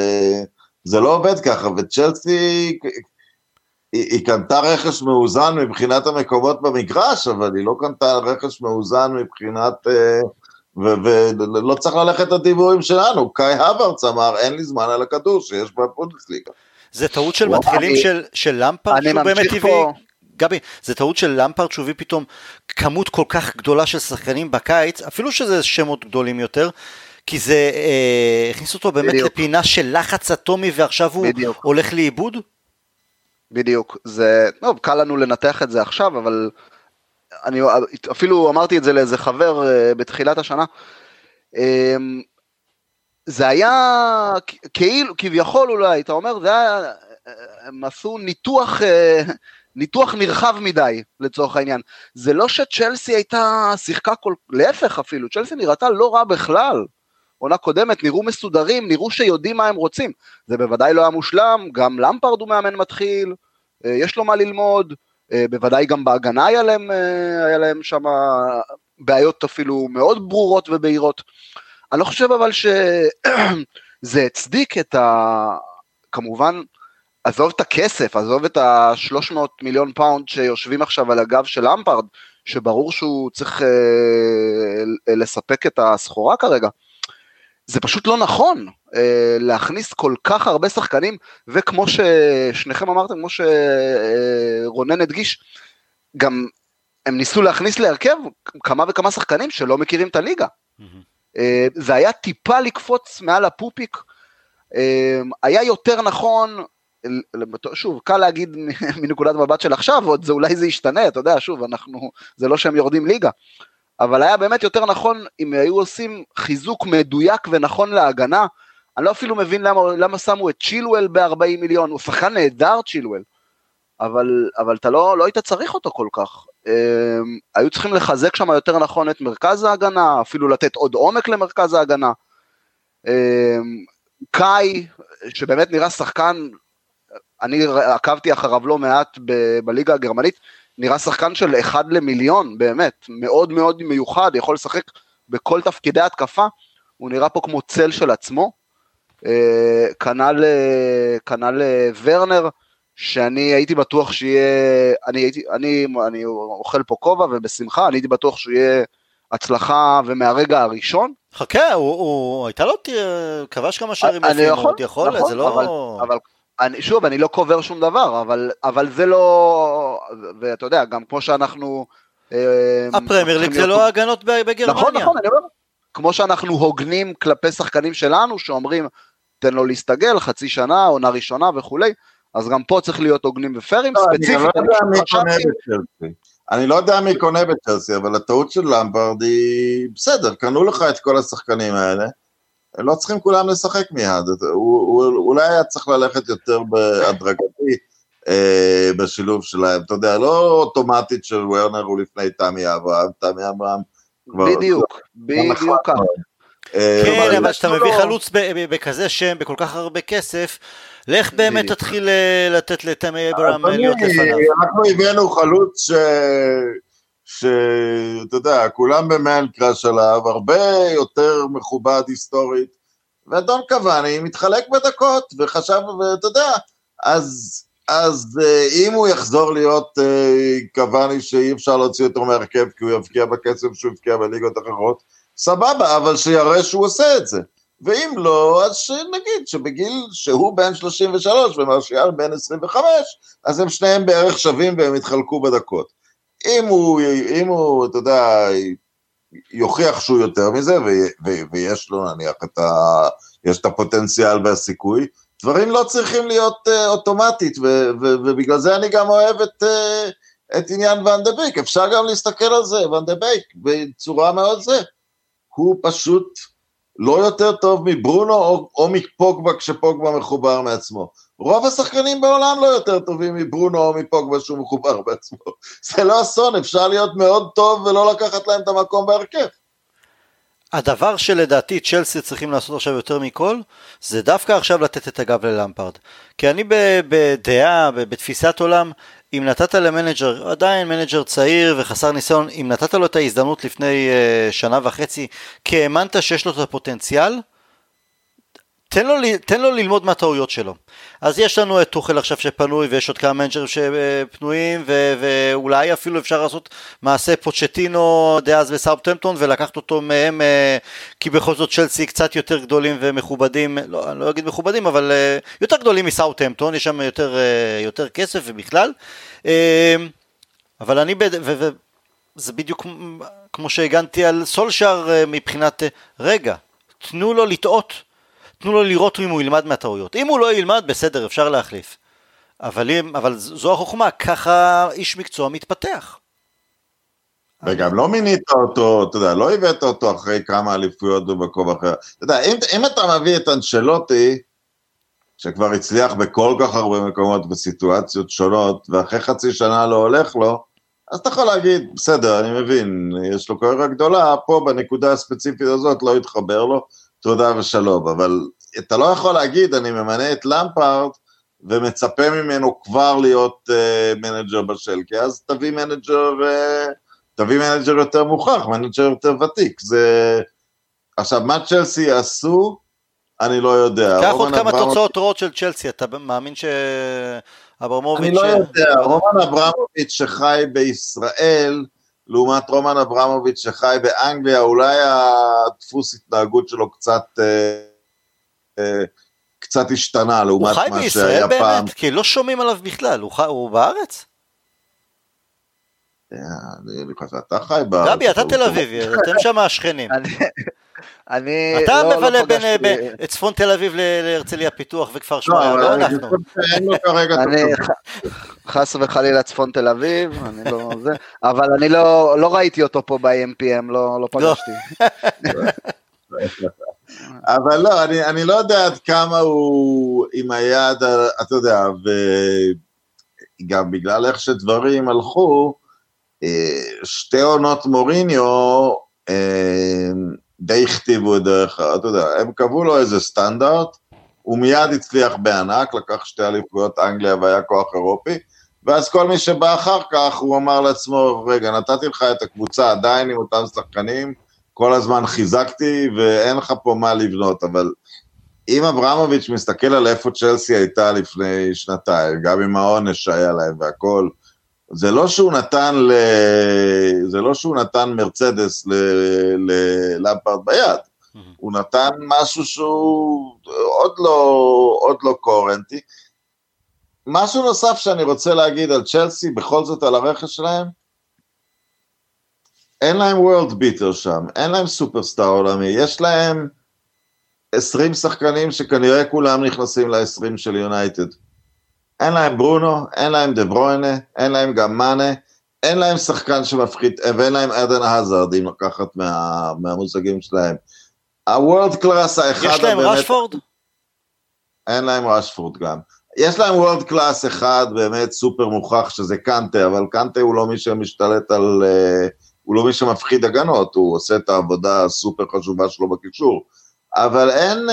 זה לא עובד ככה, וצ'לסי, היא, היא קנתה רכש מאוזן מבחינת המקומות במגרש, אבל היא לא קנתה רכש מאוזן מבחינת... אה, ולא צריך ללכת לדיבורים שלנו, קאי הווארץ אמר, אין לי זמן על הכדור שיש בבונדסליגה. זה טעות של מתחילים של, של למפרד, אני שהוא באמת. פה. גבי, זה טעות של למפרד שהוא הביא פתאום כמות כל כך גדולה של שחקנים בקיץ, אפילו שזה שמות גדולים יותר, כי זה אה, הכניס אותו באמת בדיוק. לפינה של לחץ אטומי ועכשיו הוא בדיוק. הולך לאיבוד? בדיוק, זה, טוב, קל לנו לנתח את זה עכשיו, אבל אני אפילו אמרתי את זה לאיזה חבר אה, בתחילת השנה. אמ, זה היה כאילו, כביכול אולי, אתה אומר, זה היה, אה, הם עשו ניתוח, אה, ניתוח נרחב מדי לצורך העניין. זה לא שצ'לסי הייתה, שיחקה כל, להפך אפילו, צ'לסי נראתה לא רע בכלל. עונה קודמת, נראו מסודרים, נראו שיודעים מה הם רוצים. זה בוודאי לא היה מושלם, גם למפרד הוא מאמן מתחיל, אה, יש לו מה ללמוד, אה, בוודאי גם בהגנה היה להם, אה, היה להם שם בעיות אפילו מאוד ברורות ובהירות. אני לא חושב אבל שזה הצדיק את ה... כמובן, עזוב את הכסף, עזוב את ה-300 מיליון פאונד שיושבים עכשיו על הגב של למפרד, שברור שהוא צריך אה, לספק את הסחורה כרגע. זה פשוט לא נכון אה, להכניס כל כך הרבה שחקנים, וכמו ששניכם אמרתם, כמו שרונן הדגיש, גם הם ניסו להכניס להרכב כמה וכמה שחקנים שלא מכירים את הליגה. אה, זה היה טיפה לקפוץ מעל הפופיק, אה, היה יותר נכון, שוב, קל להגיד מנקודת מבט של עכשיו, עוד זה אולי זה ישתנה, אתה יודע, שוב, אנחנו, זה לא שהם יורדים ליגה, אבל היה באמת יותר נכון אם היו עושים חיזוק מדויק ונכון להגנה, אני לא אפילו מבין למה, למה שמו את צ'ילואל ב-40 מיליון, הוא שחקן נהדר צ'ילואל, אבל, אבל אתה לא, לא היית צריך אותו כל כך. Um, היו צריכים לחזק שם יותר נכון את מרכז ההגנה, אפילו לתת עוד עומק למרכז ההגנה. Um, קאי, שבאמת נראה שחקן, אני עקבתי אחריו לא מעט ב- בליגה הגרמנית, נראה שחקן של אחד למיליון, באמת, מאוד מאוד מיוחד, יכול לשחק בכל תפקידי התקפה, הוא נראה פה כמו צל של עצמו. אה, כנ"ל כנ"ל ורנר, שאני הייתי בטוח שיהיה, אני הייתי, אני, אני אוכל פה כובע ובשמחה, אני הייתי בטוח שיהיה הצלחה ומהרגע הראשון. חכה, הוא, הוא הייתה לו, כבש כמה שערים הוא עוד יכול, נכון, זה לא... אבל, אבל אני, שוב, אני לא קובר שום דבר, אבל, אבל זה לא, ואתה יודע, גם כמו שאנחנו... אה, הפרמייר ליג זה לא ההגנות בגרמניה. נכון, נכון, אני אומר, כמו שאנחנו הוגנים כלפי שחקנים שלנו, שאומרים, תן לו להסתגל, חצי שנה, עונה ראשונה וכולי, אז גם פה צריך להיות הוגנים ופיירים, לא, ספציפית. אני לא יודע מי קונה בצ'לסי. אני לא יודע מי קונה בצ'לסי, אבל הטעות של למפרד היא בסדר, קנו לך את כל השחקנים האלה, לא צריכים כולם לשחק מיד, הוא, הוא, אולי היה צריך ללכת יותר בהדרגתי אה, בשילוב שלהם, אתה יודע, לא אוטומטית של ורנר הוא לפני תמי אברהם, תמי אברהם כבר... בדיוק, בדיוק ככה. אה, כן, אבל כשאתה מביא חלוץ בכזה שם, בכל כך הרבה כסף, לך באמת תתחיל אה, לתת לתמי אברהם להיות לפניו. אנחנו הבאנו חלוץ ש... שאתה יודע, כולם במיין קראש עליו, הרבה יותר מכובד היסטורית, ואדון קוואני מתחלק בדקות, וחשב, ואתה יודע, אז, אז אה, אם הוא יחזור להיות קוואני שאי אפשר להוציא אותו מהרכב כי הוא יבקיע בקצב שהוא יבקיע בליגות אחרות, סבבה, אבל שיראה שהוא עושה את זה. ואם לא, אז שנגיד שבגיל שהוא בן 33 ומרשיאל בן 25, אז הם שניהם בערך שווים והם יתחלקו בדקות. אם הוא, אם הוא, אתה יודע, יוכיח שהוא יותר מזה, ו, ו, ויש לו נניח את ה... יש את הפוטנציאל והסיכוי, דברים לא צריכים להיות uh, אוטומטית, ו, ו, ובגלל זה אני גם אוהב את, uh, את עניין ואן דה בייק, אפשר גם להסתכל על זה, ואן דה בייק, בצורה מאוד זה. הוא פשוט לא יותר טוב מברונו או, או מפוגבה כשפוגבה מחובר מעצמו. רוב השחקנים בעולם לא יותר טובים מברונו או מפוגבה שהוא מחובר בעצמו. זה לא אסון, אפשר להיות מאוד טוב ולא לקחת להם את המקום בהרכב. הדבר שלדעתי צ'לסי צריכים לעשות עכשיו יותר מכל, זה דווקא עכשיו לתת את הגב ללמפרד. כי אני בדעה, בתפיסת עולם, אם נתת ל manager, עדיין manager צעיר וחסר ניסיון, אם נתת לו את ההזדמנות לפני uh, שנה וחצי, כי האמנת שיש לו את הפוטנציאל, תן לו, תן לו ללמוד מהטעויות שלו. אז יש לנו את טוחל עכשיו שפנוי ויש עוד כמה מנג'רים שפנויים ו- ואולי אפילו אפשר לעשות מעשה פוצ'טינו דאז בסאופטמפטון ולקחת אותו מהם אה, כי בכל זאת צ'לסי קצת יותר גדולים ומכובדים, לא, אני לא אגיד מכובדים אבל אה, יותר גדולים מסאופטמפטון, יש שם יותר, אה, יותר כסף ובכלל. אבל אני, וזה בדיוק כמו שהגנתי על סולשאר מבחינת רגע, תנו לו לטעות. תנו לו לראות אם הוא ילמד מהטעויות. אם הוא לא ילמד, בסדר, אפשר להחליף. אבל, אם, אבל זו החוכמה, ככה איש מקצוע מתפתח. וגם לא מינית אותו, אתה יודע, לא הבאת אותו אחרי כמה אליפויות במקום אחר. אתה יודע, אם, אם אתה מביא את אנשלוטי, שכבר הצליח בכל כך הרבה מקומות בסיטואציות שונות, ואחרי חצי שנה לא הולך לו, אז אתה יכול להגיד, בסדר, אני מבין, יש לו קריירה גדולה, פה בנקודה הספציפית הזאת לא התחבר לו, תודה ושלום, אבל אתה לא יכול להגיד, אני ממנה את למפרד ומצפה ממנו כבר להיות uh, manager בשל, כי אז תביא manager, uh, תביא manager יותר מוכח, manager יותר ותיק. זה... עכשיו, מה צ'לסי יעשו, אני לא יודע. קח עוד כמה אברמוב... תוצאות רעות של צ'לסי, אתה מאמין שאברמוביץ'... אני לא יודע, רומן אברמוביץ' שחי בישראל, לעומת רומן אברמוביץ' שחי באנגליה, אולי הדפוס התנהגות שלו קצת, אה, אה, קצת השתנה לעומת מה שהיה פעם. הוא חי בישראל באמת? כי לא שומעים עליו בכלל, הוא, חי, הוא בארץ? חושב, אתה חי ב... גבי, אתה תל אביבי, אתם שם השכנים. אני- אתה לא- לא מבלה בין בין- את צפון תל אביב להרצליה פיתוח וכפר לא, אבל לא אני אנחנו. אני חס וחלילה צפון תל אביב, אני לא זה, אבל אני לא לא ראיתי אותו פה ב-MPM, לא לא פגשתי. אבל לא, אני, אני לא יודע עד כמה הוא עם היד, אתה יודע, וגם בגלל איך שדברים הלכו, אה, שתי עונות מוריניו אה, די הכתיבו את דרך, אתה יודע, הם קבעו לו איזה סטנדרט, הוא מיד הצליח בענק, לקח שתי אליפויות אנגליה והיה כוח אירופי, ואז כל מי שבא אחר כך, הוא אמר לעצמו, רגע, נתתי לך את הקבוצה עדיין עם אותם שחקנים, כל הזמן חיזקתי ואין לך פה מה לבנות, אבל אם אברמוביץ' מסתכל על איפה צ'לסי הייתה לפני שנתיים, גם עם העונש שהיה להם והכל, זה לא שהוא נתן ל... זה לא שהוא נתן מרצדס ל- ללמפרד ביד, הוא נתן משהו שהוא עוד לא, עוד לא קוהרנטי. משהו נוסף שאני רוצה להגיד על צ'לסי, בכל זאת על הרכש שלהם, אין להם וורלד ביטר שם, אין להם סופרסטאר עולמי, יש להם 20 שחקנים שכנראה כולם נכנסים ל-20 של יונייטד. אין להם ברונו, אין להם דה ברוינה, אין להם גם מאנה, אין להם שחקן שמפחית, ואין להם אדן האזרד, אם לקחת מה, מהמושגים שלהם. ה world class האחד יש להם הבאמת- רשפורד? אין להם רשפורד גם. יש להם world class אחד באמת סופר מוכח שזה קנטה, אבל קנטה הוא לא מי שמשתלט על... אה, הוא לא מי שמפחיד הגנות, הוא עושה את העבודה הסופר חשובה שלו בקישור. אבל אין...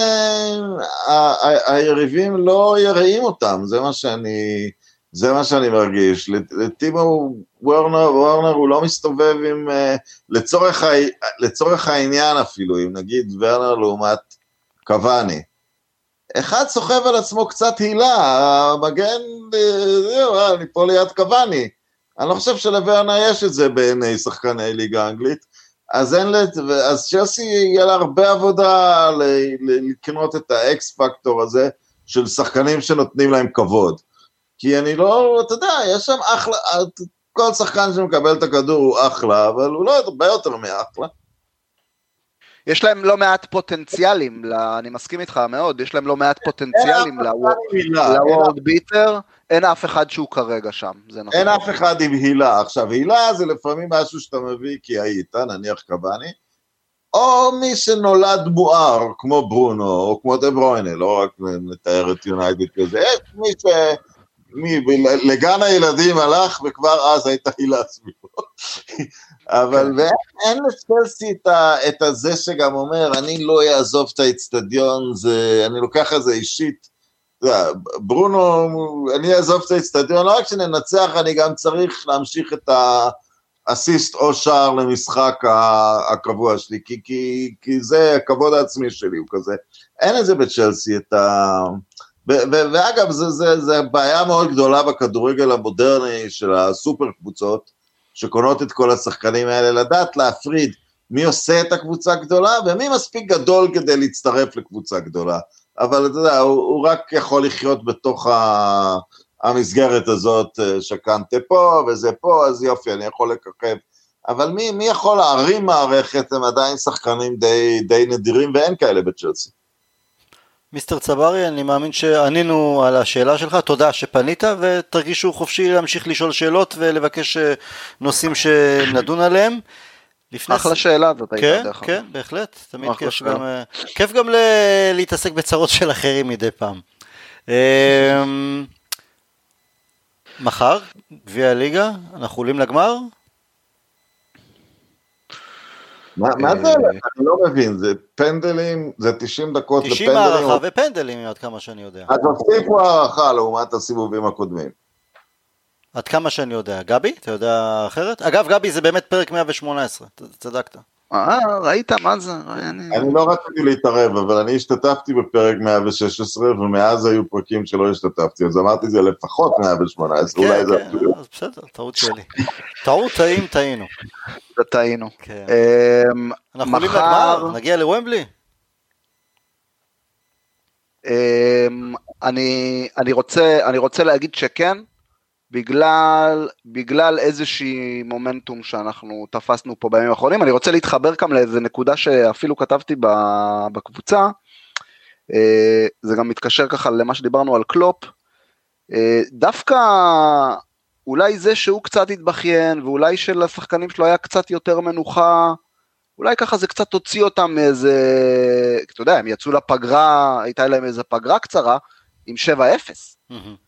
אה, היריבים לא יראים אותם, זה מה שאני... זה מה שאני מרגיש. לט- לטימו וורנר, וורנר הוא לא מסתובב עם... אה, לצורך, לצורך העניין אפילו, אם נגיד ורנר לעומת קוואני. אחד סוחב על עצמו קצת הילה, המגן, אה, זהו, אני פה ליד קוואני. אני לא חושב שלוורנר יש את זה בעיני שחקני ליגה האנגלית. אז אין לת... אז צ'לסי יהיה לה הרבה עבודה. ל... לקנות את האקס פקטור הזה של שחקנים שנותנים להם כבוד. כי אני לא, אתה יודע, יש שם אחלה, כל שחקן שמקבל את הכדור הוא אחלה, אבל הוא לא הרבה יותר מאחלה. יש להם לא מעט פוטנציאלים, אני מסכים איתך מאוד, יש להם לא מעט פוטנציאלים לוורד ביטר, אין אף אחד שהוא כרגע שם, זה נכון. אין אף אחד עם הילה. עכשיו, הילה זה לפעמים משהו שאתה מביא כי היית, נניח קבאני, או מי שנולד מואר, כמו ברונו, או כמו דה ברוינה, לא רק נתאר את יונייטד כזה, יש מי ש... מי, לגן הילדים הלך וכבר אז הייתה הילה סביבו. אבל אין לצ'לסי את, ה, את הזה שגם אומר, אני לא אעזוב את האיצטדיון, זה, אני לוקח את זה אישית. ברונו, אני אעזוב את האיצטדיון, לא רק שננצח, אני גם צריך להמשיך את האסיסט או שער למשחק הקבוע שלי, כי, כי, כי זה הכבוד העצמי שלי, הוא כזה. אין את זה בצ'לסי, את ה... ואגב, זה, זה, זה בעיה מאוד גדולה בכדורגל המודרני של הסופר קבוצות, שקונות את כל השחקנים האלה, לדעת להפריד מי עושה את הקבוצה הגדולה ומי מספיק גדול כדי להצטרף לקבוצה גדולה. אבל אתה יודע, הוא, הוא רק יכול לחיות בתוך ה, המסגרת הזאת, שקנטה פה וזה פה, אז יופי, אני יכול לככב. אבל מי, מי יכול להרים מערכת, הם עדיין שחקנים די, די נדירים ואין כאלה בצ'לסי. מיסטר צברי, אני מאמין שענינו על השאלה שלך, תודה שפנית ותרגישו חופשי להמשיך לשאול שאלות ולבקש נושאים שנדון עליהם. אחלה שאלה זאת הייתה כן, דרך כן, בהחלט, תמיד כיף גם, כיף גם להתעסק בצרות של אחרים מדי פעם. מחר, גביע הליגה, אנחנו עולים לגמר? מה זה הולך? אני לא מבין, זה פנדלים, זה 90 דקות לפנדלים? 90 הערכה ופנדלים, עד כמה שאני יודע. אז הוסיפו הערכה לעומת הסיבובים הקודמים. עד כמה שאני יודע. גבי, אתה יודע אחרת? אגב, גבי, זה באמת פרק 118, צדקת. אה, ראית מה זה? אני לא רציתי להתערב, אבל אני השתתפתי בפרק 116, ומאז היו פרקים שלא השתתפתי, אז אמרתי זה לפחות 118, אולי זה אפילו. כן, בסדר, טעות שלי. טעות, טעים, טעינו. טעינו. אנחנו עולים לגמר, נגיע לוומבלי. אני רוצה להגיד שכן, בגלל, בגלל איזושהי מומנטום שאנחנו תפסנו פה בימים האחרונים. אני רוצה להתחבר כאן לאיזה נקודה שאפילו כתבתי בקבוצה, אה, זה גם מתקשר ככה למה שדיברנו על קלופ. אה, דווקא אולי זה שהוא קצת התבכיין, ואולי שלשחקנים שלו היה קצת יותר מנוחה, אולי ככה זה קצת הוציא אותם מאיזה, אתה יודע, הם יצאו לפגרה, הייתה להם איזה פגרה קצרה, עם 7-0. Mm-hmm.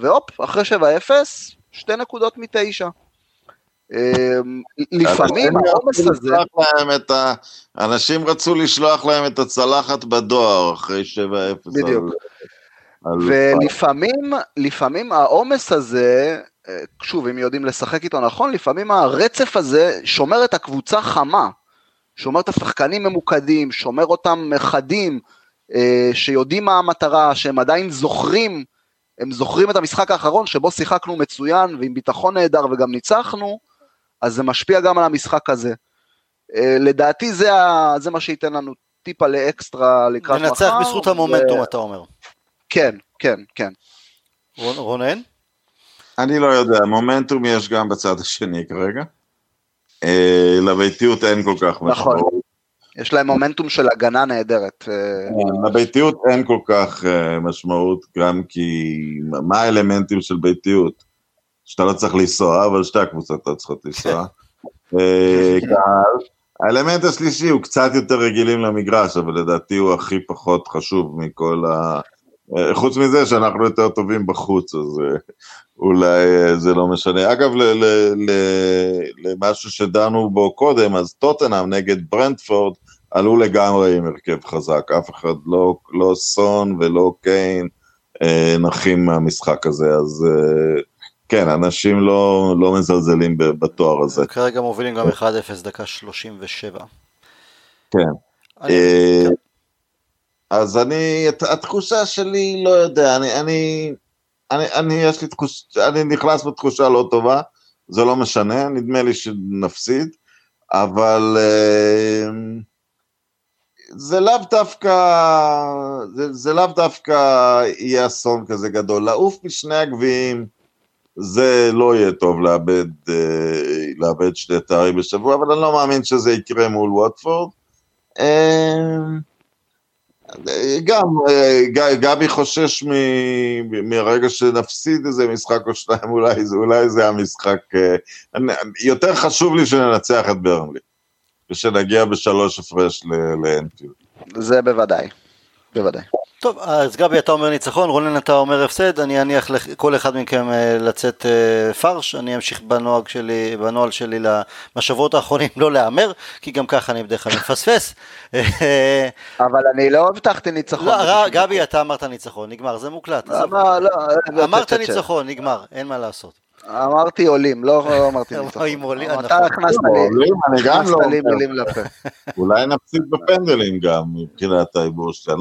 והופ, אחרי 7-0, שתי נקודות מתשע. אמ, לפעמים העומס הזה... אנשים רצו לשלוח להם את הצלחת בדואר אחרי 7-0. בדיוק. ולפעמים, לפעמים העומס הזה, אה, שוב, אם יודעים לשחק איתו נכון, לפעמים הרצף הזה שומר את הקבוצה חמה, שומר את השחקנים ממוקדים, שומר אותם חדים, אה, שיודעים מה המטרה, שהם עדיין זוכרים, הם זוכרים את המשחק האחרון שבו שיחקנו מצוין ועם ביטחון נהדר וגם ניצחנו, אז זה משפיע גם על המשחק הזה. אה, לדעתי זה, זה מה שייתן לנו טיפה לאקסטרה לקראת מחר. לנצח בזכות המומנטום, ו... אתה אומר. כן, כן, כן. רונן? אני לא יודע, מומנטום יש גם בצד השני כרגע. אה, לביתיות אין כל כך נכון. משמעות. יש להם מומנטום של הגנה נהדרת. אה. כן, לביתיות אין כל כך משמעות, גם כי מה האלמנטים של ביתיות? שאתה לא צריך לנסוע, אבל שתי הקבוצות לא צריכות לנסוע. אה, האלמנט השלישי הוא קצת יותר רגילים למגרש, אבל לדעתי הוא הכי פחות חשוב מכל ה... אה, חוץ מזה שאנחנו יותר טובים בחוץ, אז אה, אולי זה לא משנה. אגב, למשהו שדנו בו קודם, אז טוטנאם נגד ברנדפורד עלו לגמרי עם הרכב חזק, אף אחד לא, לא סון ולא קיין נחים מהמשחק הזה, אז כן, אנשים לא, לא מזלזלים בתואר הזה. כרגע מובילים גם 1-0 דקה 37. כן. אה, אז אני, התחושה שלי, לא יודע, אני, אני, אני, אני, יש לי תחושה, אני נכנס בתחושה לא טובה, זה לא משנה, נדמה לי שנפסיד, אבל אה, זה לאו דווקא, זה, זה לאו דווקא יהיה אסון כזה גדול. לעוף משני הגביעים, זה לא יהיה טוב לאבד, אה, לאבד שני תארים בשבוע, אבל אני לא מאמין שזה יקרה מול ווטפורד. אה, גם אה, גבי חושש מ, מרגע שנפסיד איזה משחק או שניים, אולי, אולי זה המשחק, יותר חשוב לי שננצח את ברנלי, ושנגיע בשלוש הפרש לאנפילד. זה בוודאי, בוודאי. טוב, אז גבי אתה אומר ניצחון, רונן אתה אומר הפסד, אני אניח לכל אחד מכם אה, לצאת אה, פרש, אני אמשיך בנוהג שלי, בנוהל שלי בשבועות האחרונים לא להמר, כי גם ככה אני בדרך כלל מפספס. אבל אני לא הבטחתי ניצחון. לא, גבי אתה אמרת ניצחון, נגמר, זה מוקלט. לא, לא, לא, אמרת ניצחון, נגמר, אין מה לעשות. אמרתי עולים, לא אמרתי ניצחון. עולים, אתה הכנסת לי, מילים לפה. אולי נפסיד בפנדלים גם מבחינת ההיבור שלי. אני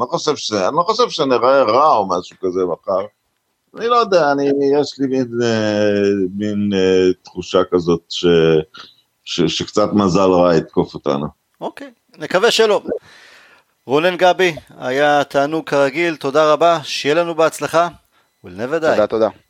לא חושב שנראה רע או משהו כזה מחר. אני לא יודע, אני, יש לי מין, אה, מין אה, תחושה כזאת ש, ש, שקצת מזל רע יתקוף אותנו. אוקיי, נקווה שלא. רונן גבי, היה תענוג כרגיל, תודה רבה, שיהיה לנו בהצלחה. תודה, תודה.